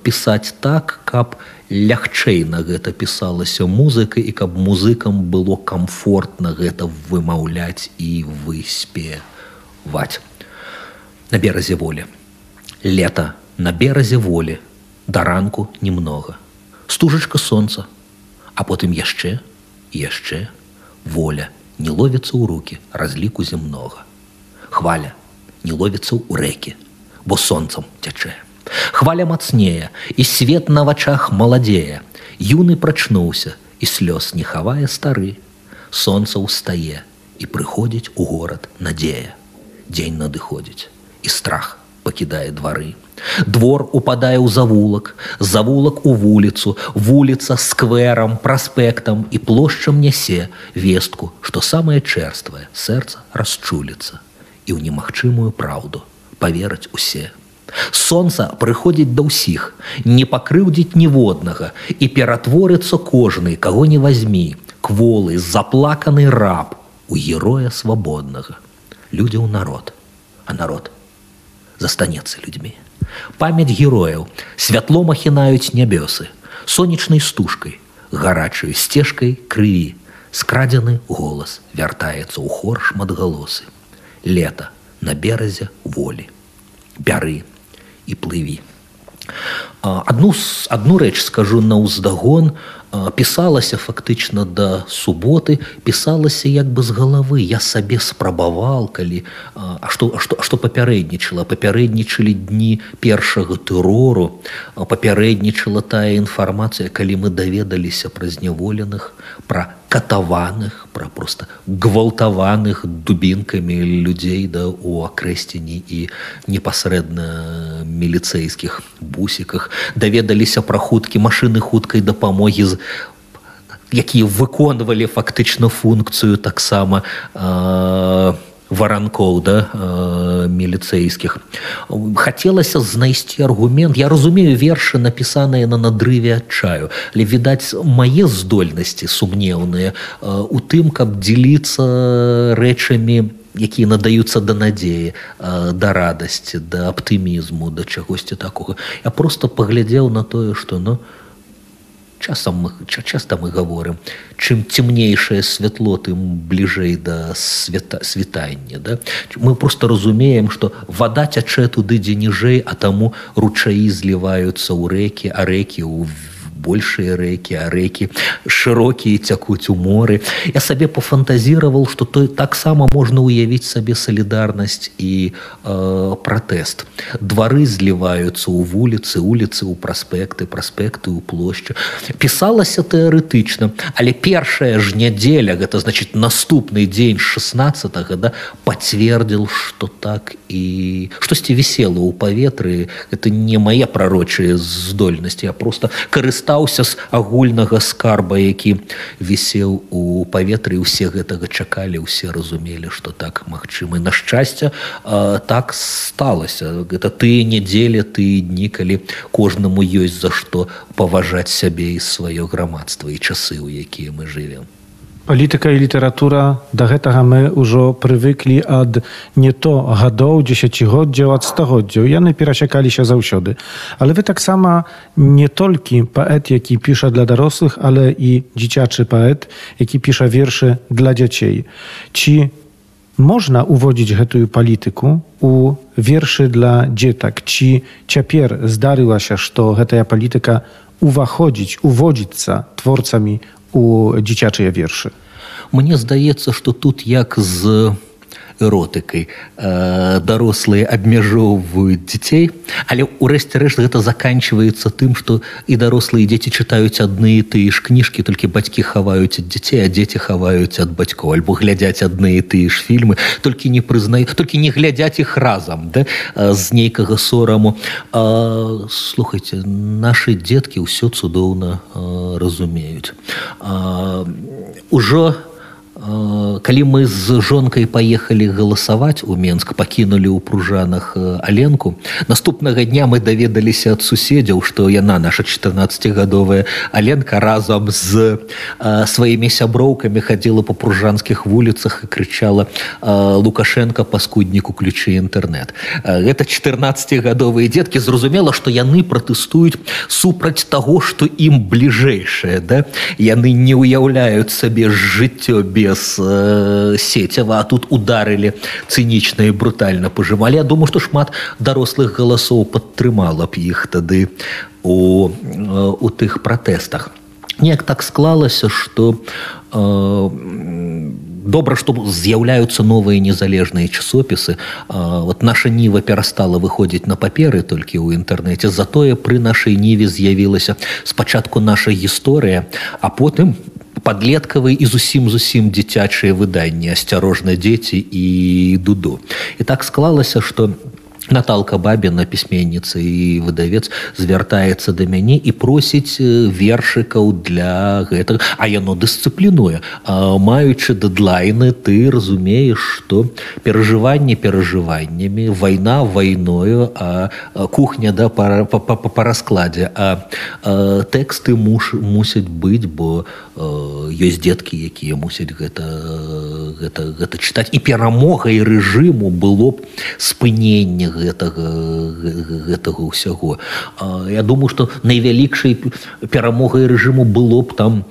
пісаць так каб лягчэй на гэта пісалася музыка і каб музыкам было комфортна гэта вымаўляць і выспеваць на беразе волі. Лета на беразе волі да ранку немнога. Стужачка солнца а потым яшчэ яшчэ воля не ловіцца ў руки разліку земнога хваля не ловіцца ў рэкі бо сонцам цячэ Хваля мацнее, і свет на вачах маладзее. Юны прачнуўся, і слёз не хавае стары. Сонца ўстае і прыходзіць у горад надзея. Дзень надыходзіць, і страх пакідае двары. Двор упадае ў завулак, завулак у вуліцу, вуліца скверам, праспектам і плошчам нясе вестку, што самае чэрствае сэрца расчуліцца і ў немагчымую праўду павераць усе Сонца прыходзіць да ўсіх, не пакрыўдзіць ніводнага і ператворыцца кожны, каго не вазьмі, кволы, заплаканы раб у героя свабоднага. Людзі ў народ, а народ застанецца людзьмі. Памяць герояў святло махінаюць нябёсы, сонечнай стужкай, гарачай сцежкай крыві, скрадзены голас вяртаецца ў хор шматгалосы. Лета на беразе волі. Бяры і плыві. Адну, адну рэч скажу на ўздагон, пісалася фактычна да суботы пісалася як бы з галавы. Я сабе спрабаваў калі а што што што папярэднічала. Папярэднічалі дні першага тэрору. Папярэднічала тая інфармацыя калі мы даведаліся пра зняволеных пра катаваных пра проста гвалтаваных дубінкамі людзей да у акрэсцені і непасрэдна міліцэйскіх бусіках. Даведаліся пра хуткі машыны хуткай дапамогі з якія выконвалі фактычна функцыю таксама э, варанкоў да э, міліцэйскіх. Хацелася знайсці аргумент. Я разумею вершы напісаныя на надрыве адчаю але відаць мае здольнасці сумнеўныя э, у тым каб дзеліцца рэчамі якія надаюцца да надзеі да радасці да аптымізму да чагосьці такога. Я просто паглядзеў на тое што ну часам мы часто мы говорим чым цемнейшее святло тым бліжэй да свята світання да? Мы просто разумеем что вода цячэ туды дзе ніжэй а таму ручаі зліваюцца ў рэкі а рэкі ў большыя рэкі а рэкі шырокія цякуць у моры. Я сабе пафантазіраваў что той таксама можна ўявіць сабе салідарнасць і э, пратэст. Двары зліваюцца ў вуліцы уліцы ў праспекты праспекты ў плошчу. Пісалася тэарэтычна але першая ж нядзеля гэта значит наступны дзень 16 да пацвердзіл что так і штосьці вісела ў паветры. Это не мае прарочыя здольнасці я просто карыста карыстаўся з агульнага скарба які вісеў у паветры. Усе гэтага чакалі усе разумелі что так магчымы на шчасце так сталася. Гэта ты нядзеля ты дні калі кожнаму ёсць за што паважаць сябе і сваё грамадства і часы у якія мы жывем
Палітыка і літаратура да гэтага мы ўжо прывыклі ад не то гадоў дзесяцігоддзяў ад стагоддзяў яны перасякаліся заўсёды але вы таксама не толькі паэт які піша для дарослых але і дзіцячы паэт які піша вершы для дзяцей ці можна уводзіць гэтую палітыку у вершы для дзетак ці цяпер здарылася што гэтая палітыка уваходзіць уводзіцца творцамі у дзіцячыя вершы
Мне здаецца што тут як з эротыкай. Э, дарослыя абмяжоўваюць дзяцей але ўрэшце рэшт гэта заканчивается тым что і дарослыя дзеці чытаюць адны і тыя ж кніжкі толькі бацькі хаваюць ад дзяцей а дзеці хаваюць ад бацькоў альбо глядзяць адны і тыя ж фільмы толькі не прызнаю толькі не глядзяць іх разам да з нейкага сораму а, слухайте наши дзеткі ўсё цудоўна разумеюць а, ужо у калі мы з жонкай паехалі галасаваць у Менск пакінулі ў пружанах аленку наступнага дня мы даведаліся ад суседзяў што яна наша 14гадовая аленка разам з сваімі сяброўкамі хадзіла по пружанскіх вуліцах і крычала лукашенко паскудніку ключы інтэрнет гэта 14гадовыя дзеткі зразумела што яны пратэстуюць супраць таго што ім бліжэйшае да? Яны не ўяўляюць сабе жыццё без без э, сецява а тут ударылі цынічна і брутальна пажымалі я думаю што шмат дарослых галасоў падтрымала б іх тады у, э, у тых пратэстах неяк так склалася што э, добра што з'яўляюцца новыя незалежныя часопісы. Вот наша ніва перастала выходзіць на паперы толькі ў інтэрнэце. Затое пры нашай ніве з'явілася спачатку наша гісторыя а потым подлеткавыя і зусім зусім дзіцячыя выданні асцярожна дзеці і дуду і так склалася что Наталка бабіна пісьменніца і выдавец звяртаецца да мяне і просіць вершыкаў для гэтага а яно дысцыплінуе. Маючы дэдлайны ты разумееш што перажыванне перажываннямі вайна вайною а кухня да па, па, па, па раскладзе. А, а тэксты муж мусяць быць бо ёсць дзеткі якія мусяць гэта гэта, гэта чытаць. І перамогай рэжыму было б спынення гэтага гэтага ўсяго. Я думаю что найвялікшай перамогай рэжыму было б там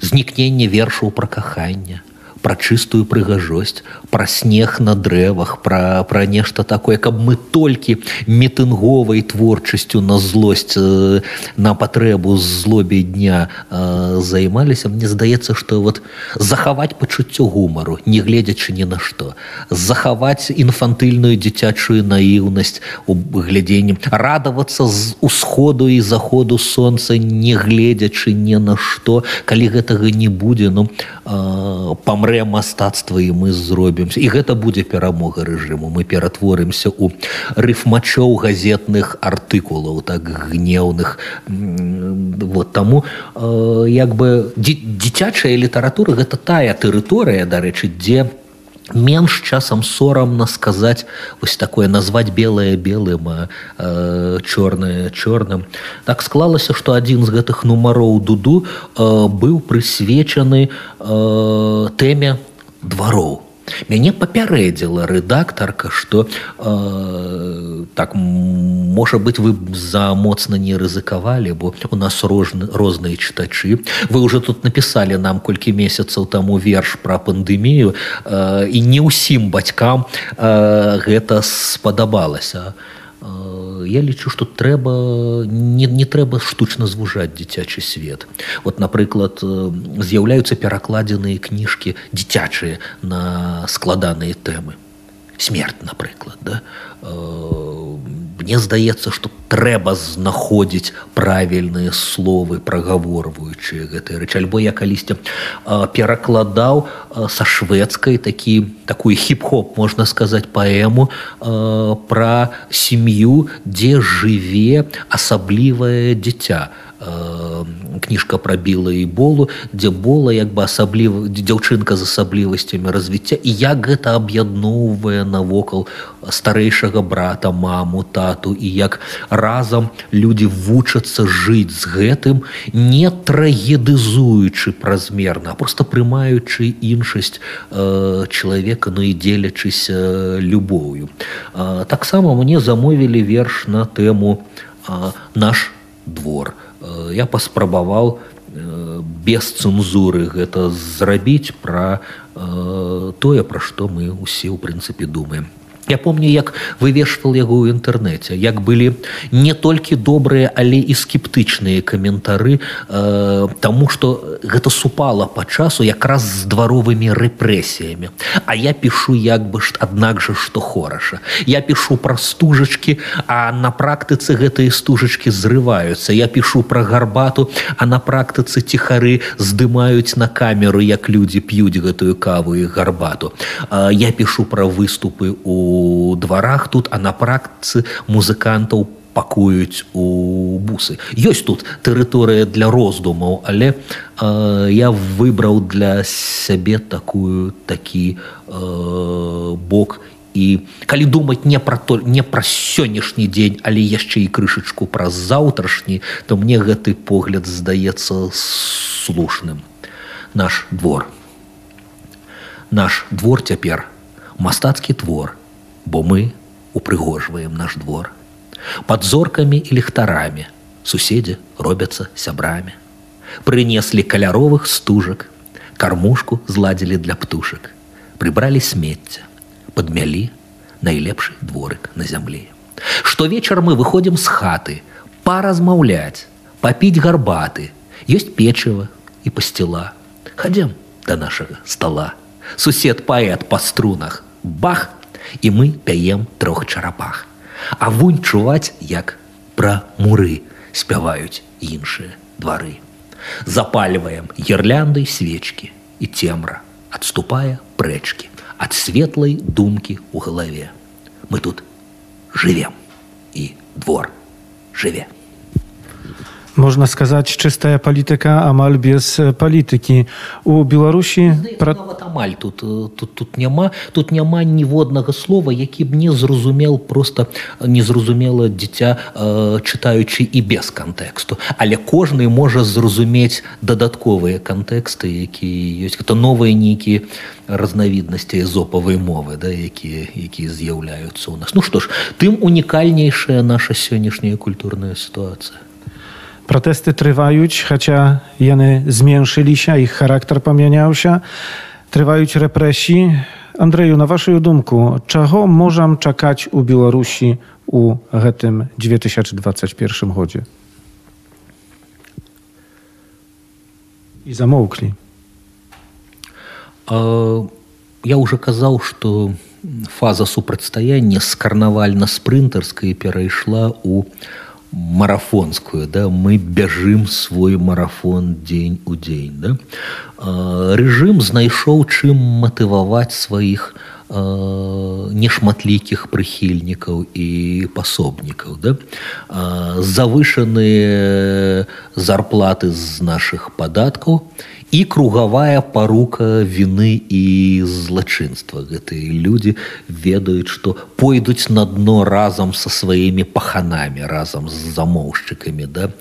знікненне вершаў пра кахання пра чыстую прыгажосць пра снег на дрэвах пра пра нешта такое каб мы толькі мітынговай творчасцю на злосць э, на патрэбу злобе дня э, займаліся. Мне здаецца што вот захаваць пачуццё гумару не гледзячы ні на што захаваць інфантыльную дзіцячую наіўнасць у глядзенні радавацца з усходу і заходу сонца не гледзячы не на што калі гэтага не будзе ну э, памрэ памрэ мастацтва і мы зробімся і гэта будзе перамога рэжыму. Мы ператворымся у рыфмачоў газетных артыкулаў так гнеўных. Вот таму э, як бы дзіцячая літаратура гэта тая тэрыторыя дарэчы дзе по менш часам сорамна сказаць вось такое назваць белае белым э, чорнае чорным так склалася што адзін з гэтых нумароў дуду э, быў прысвечаны э, тэме двароў мяне папярэдзіла рэдактарка что э, так можа быть вы за моцна не рызыкавалі бо у нас розны розныя чытачы. Вы уже тут написали нам колькі месяцаў таму верш про пандэмію э, і не ўсім бацькам э, гэта спадабалася. а я лічу што трэба не, не трэба штучна звужаць дзіцячы свет. Вот напрыклад з'яўляюцца перакладзеныя кніжкі дзіцячыя на складаныя тэмы смерть напрыклад да? Мне здаецца што трэба знаходзіць правільныя словы прагаворваючыя гэтыя рэч альбо я калісьці перакладаў са шведскай такі такую хіп-хоп можна сказаць паэму пра сям'ю дзе жыве асаблівае дзіця кніжка пра біла і болу дзе бола як бы асабліва дзяўчынка з асаблівасцямі развіцця. І як гэта аб'ядноўвае навокал старэйшага брата маму тату і як разам людзі вучацца жыць з гэтым не трагедызуючы празмерна просто прымаючы іншасць э, чалавека ну і дзелячыся любоўю. Э, таксама мне замовілі верш на тэму э, наш двор Э, я паспрабаваў э, без цэнзуры гэта зрабіць пра э, тое пра што мы ўсе ў прынцыпе думаем Я помню, як вывешвал яго ў інтэрнэце, як былі не толькі добрыя, але і скептычныя каментары, э, таму што гэта супала па часу якраз з дваровымі рэпрэсіямі. А я пішу як бы ж аднак жа што хораша. Я пішу пра стужачкі, а на практыцы гэтыя стужачкі зрываюцца. Я пішу пра гарбату, а на практыцы ціхары здымаюць на камеру, як людзі п'юць гэтую каву і гарбату. Э, я пішу пра выступы у дварах тут а на практыцы музыкантаў пакуюць у бусы. Ёсць тут тэрыторыя для роздумаў але э, я выбраў для сябе такую такі э, бок. І калі думаць не пра то не пра сённяшні дзень але яшчэ і крышачку праз заўтрашні то мне гэты погляд здаецца слушным. Наш двор. Наш двор цяпер. Мастацкі твор бо мы упрыгожваем наш двор. Пад зоркамі і ліхтарамі суседзі робяцца сябрамі. Прынеслі каляровых стужак, кармушку зладзілі для птушак, прыбралі смецця, падмялі найлепшы дворык на зямлі. Штовечар мы выходзім з хаты, паразмаўляць, папіць гарбаты, ёсць печыва і пасціла. Хадзем да нашага стола. Сусед паэт па струнах, бах і мы пяем трох чарапах. А вунь чуваць, як пра муры спяваюць іншыя двары. Запальваем гірляндай свечкі і цемра, адступае прэчкі ад светлай думкі ў галаве. Мы тут жывем і двор жыве.
Можна сказаць чыстая палітыка амаль без палітыкі у беларусі
пра... амаль тут тут тут няма тут няма ніводнага слова які б не зразумел просто незразумела дзіця э, чытаючы і без кантэксту. Але кожны можа зразумець дадатковыя кантэксты якія ёсць. Гэта новыя нейкія разнавіднасці зопавай мовы да якія якія з'яўляюцца ў нас. Ну што ж тым унікальнейшая наша сённяшняя культурная сітуацыя
Protesty trwając, chociaż jeny zmięszyli się, ich charakter pomieniał się, trwając represji. Andrzeju, na waszej dumku, czego możemy czekać u Białorusi u tym 2021 chodzie? I zamokli.
Я уже казаў, што фаза супрацьстаяння з карнавальна-спрынтарскай перайшла у марафонскую да мы бяжым свой марафон дзень у дзень да. Рэжым знайшоў чым матываваць сваіх нешматлікіх прыхільнікаў і пасобнікаў да. Завышаныя зарплаты з наших падаткаў і кругавая парука віны і злачынства. Гэтыя людзі ведаюць што пойдуць на дно разам са сваімі паханамі разам з замоўшчыкамі да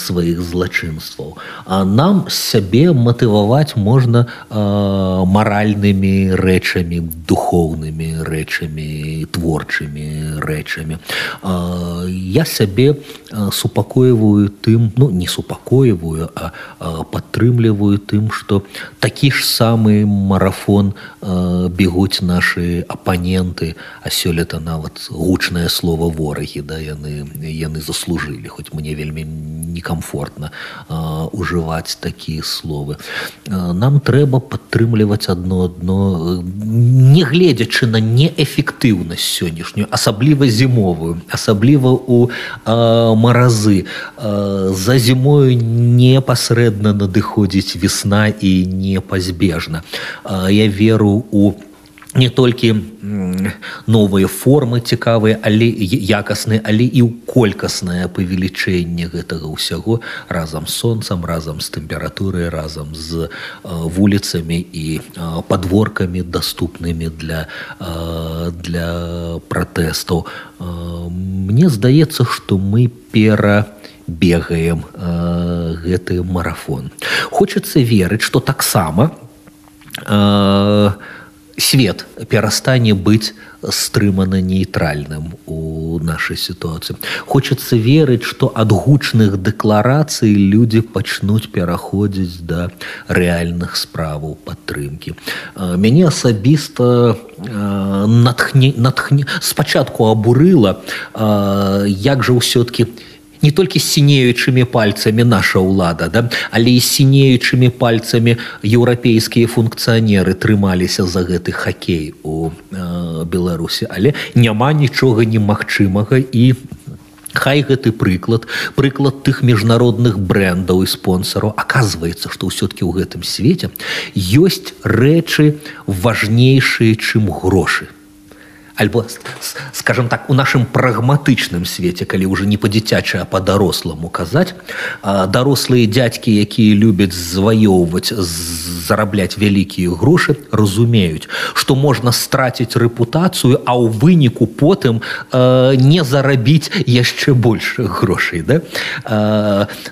сваіх злачынстваў. А нам сябе матываваць можна маральнымі рэчамі духоўнымі рэчамі творчымі рэчамі. Я сябе супакойваю тым ну не супакойваю а падтрымліваю тым што такі ж самы марафон э, бегуць нашы апаненты а сёлета нават гучнае слово ворагі да яны яны заслужылі хоць мне вельмі некамфортна э, ужываць такія словы. Э, нам трэба падтрымліваць одно одно не гледзячы на неэфектыўнасць сённяшнюю асабліва зімовую асабліва у э, маразы. Э, за зімою непасрэдна надыходзіць весна і непазбежна. Я веру у не толькі новыя формы цікавыя але якасныя але і ў колькаснае павелічэнне гэтага ўсяго разам з сонцам разам з тэмпературай разам з вуліцамі і подворкамі доступнымі для для пратэстаў мне здаецца што мы пера бегаем гэты марафон. Хочацца верыць што таксама у свет перастане быць стрымана нейтральным у нашай сітуацыі. Хочацца верыць што ад гучных дэкларацый людзі пачнуць пераходзіць да рэальных справаў падтрымкі. Мяне асабіста натхне натхне спачатку абурыла як жа ўсё-кі не толькі сінеючымі пальцамі наша ўлада да але і сінеючымі пальцамі еўрапейскія функцыянеры трымаліся за гэты хакей у э, беларусі але няма нічога немагчымага і хай гэты прыклад прыклад тых міжнародных брендаў і спонсараў. Оказывается что ўсё-кі ў гэтым свеце ёсць рэчы важнейшыя чым грошы альбо скажем так у нашым прагматычным свеце калі уже не па-дзіцячы а по-даросламу казаць дарослыя дзядзькі якія любяць зваёўваць зарабляць вялікія грошы разумеюць што можна страціць рэпутацыю а ў выніку потым не зарабіць яшчэ больш грошай да?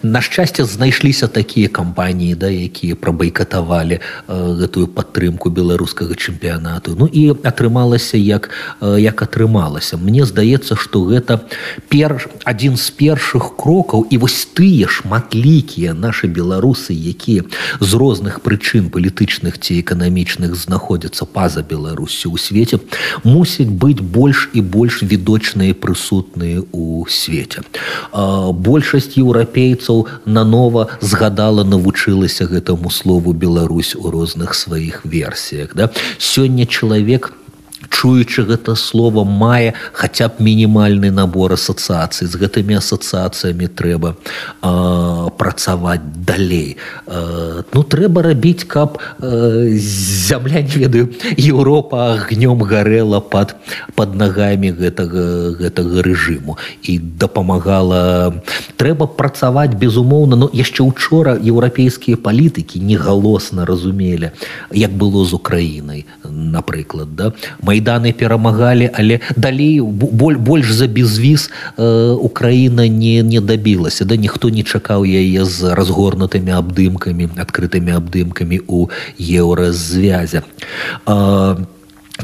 На шчасце знайшліся такія кампаніі да якія прабайкатавалі гэтую падтрымку беларускага чэмпіянату. Ну і атрымалася як як атрымалася. Мне здаецца что гэта пер адзін з першых крокаў і вось тыя шматлікія наши беларусы якія з розных прычын палітычных ці эканамічных знаходзяцца па-за беларусю у свеце мусіць быць больш і больш відочныя прысутныя у свеце. Большасць еўрапейцаў нанова згадала навучылася гэтаму слову Беларусь у розных сваіх версіях да? Сёння чалавек у чуючы гэта слово мае хаця б мінімальны набор асацыяцый. З гэтымі асацыяцыямі трэба э, працаваць далей. Э, ну трэба рабіць каб э, зямля не ведаю Еўропа агнём гарэла под под нагамі гэтага гэтага рэжыму і дапамагала. Трэба працаваць безумоўна. Но яшчэ учора еўрапейскія палітыкі негалосна разумелі як было з украінай напрыклад да? Мы майданы перамагалі але далей боль больш за безвіз э, украина не не дабілася да? Ніхто не чакаў яе з разгорнутымі абдымкамі адкрытымі абдымкамі у еўразвязя а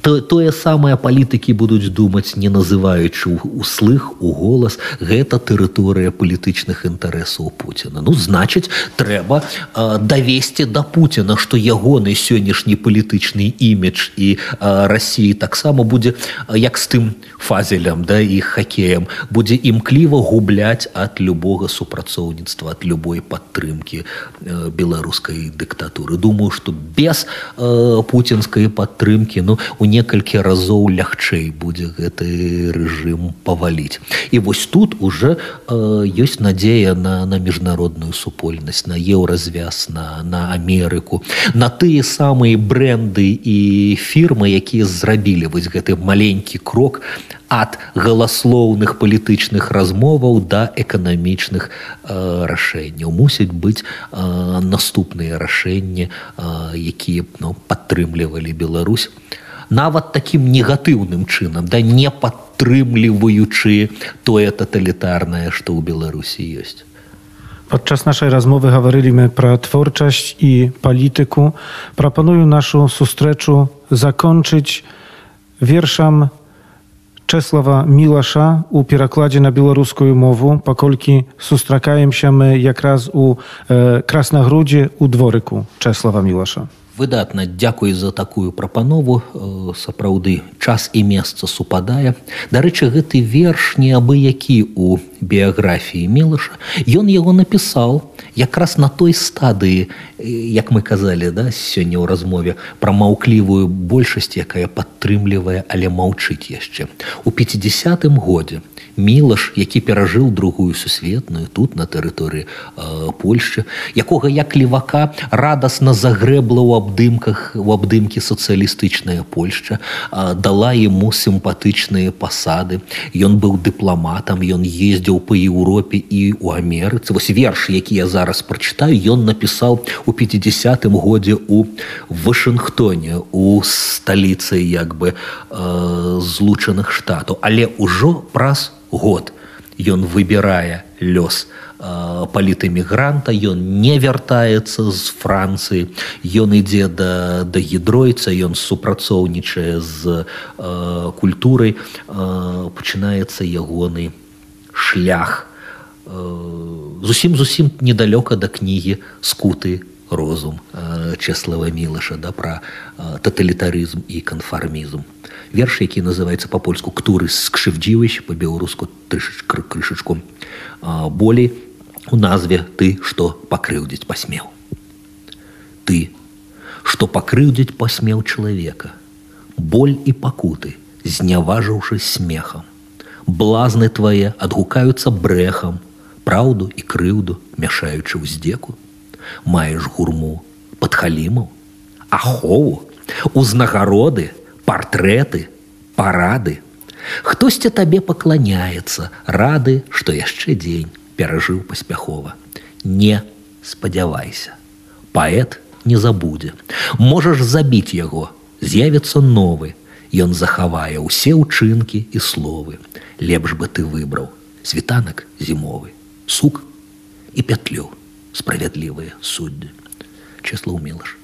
то тое самае палітыкі будуць думаць не называючы услых у голас гэта тэрыторыя палітычных інтарэсаў Пуціна. Ну значыць трэба э, давесці да Пуціна што ягоны сённяшні палітычны імідж і э, рассіі таксама будзе як з тым фазелем да іх хакеем будзе імкліва губляць ад любога супрацоўніцтва ад любой падтрымкі э, беларускай дыктатуры. Думаю што без э, пуцінскай падтрымкі ну у некалькі разоў лягчэй будзе гэты рэжым паваліць. І вось тут уже э, ёсць надзея на на міжнародную супольнасць на еўразвяз на на Амерыку на тыя самыя бренды і фірмы якія зрабілі вось гэты маленькі крок ад галаслоўных палітычных размоваў да эканамічных э, рашэнняў. Мусяць быць э, наступныя рашэнні э, якія ну, падтрымлівалі Беларусь нават таким негатыўным чынам да не падтрымліваючы тое таталітарнае што ў беларусі ёсць.
Podczas naszej rozmowy говорили про творчасць і палітыку. Прапаную нашу сустрэчу закончыць вершам Czesława Milasza u перакладзе на беларускую мову, паколькі сустракаемся мы якраз у e, краснагрудзе у дворыку Czesława Milasza
выдатна дзякуй за такую прапанову э, сапраўды час і месца супадае. Дарэчы гэты верш не абы які у біяграфіі мелыша ён яго напісаў якраз на той стадыі як мы казалі да сёння ў размове пра маўклівую большасць якая падтрымлівае але маўчыць яшчэ. У 50 годзе мілаш які перажыў другую сусветную тут на тэрыторыі э, польшчы якога як левака радасна загрэбла ў абдымках у абдымкі сацыялістычная польшча э, дала ему сімпатычныя пасады. Ён быў дыпламатам ён ездзіў по еўропе і у амерыцы. Вось верш які я зараз прачытаю ён напісаў у 50 годзе у вашынгтоне у сталіцы як бы э, злучаных штатаў. Але ўжо праз год. Ён выбірае лёс э, палітэмігранта ён не вяртаецца з францыі. Ён ідзе да да гідройца ён супрацоўнічае з э, культурай. Э, пачынаецца ягоны шлях. Э, зусім зусім недалёка да кнігі скуты розум э, чеслава мілаша да пра э, таталітарызм і канфармізм верш які называется по-польску ктуры скшывдзівач по-беларуску крышачку болей у назве ты што пакрыўдзіць пасмеў ты што пакрыўдзіць пасмеў чалавека боль і пакуты зняважыўшы смехам блазны твае адгукаюцца брэхам праўду і крыўду мяшаючы ўздзеку маеш гурму падхалімаў ахову узнагароды партрэты парады? Хтосьці табе пакланяецца рады што яшчэ дзень перажыў паспяхова. Не спадзявайся паэт не забудзе. Можаш забіць яго з'явіцца новы. Ён захавае ўсе ўчынкі і словы. Лепш бы ты выбраў світанак зімовы сук і пятлю справядлівыя суддзі числа умілаш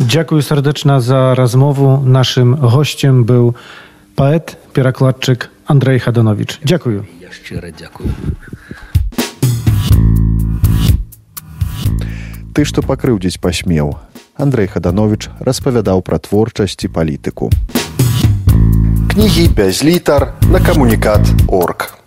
Dziękuję serdecznie za rozmowę. Naszym gościem był poet, pierakładczyk Andrzej Hadanowicz. Dziękuję.
Ja szczerze dziękuję.
Ты што пакрыўдзіць пасмеў. Андрэй Хаданович распавядаў пра творчасць і палітыку. Кнігі без літар на камунікат орг.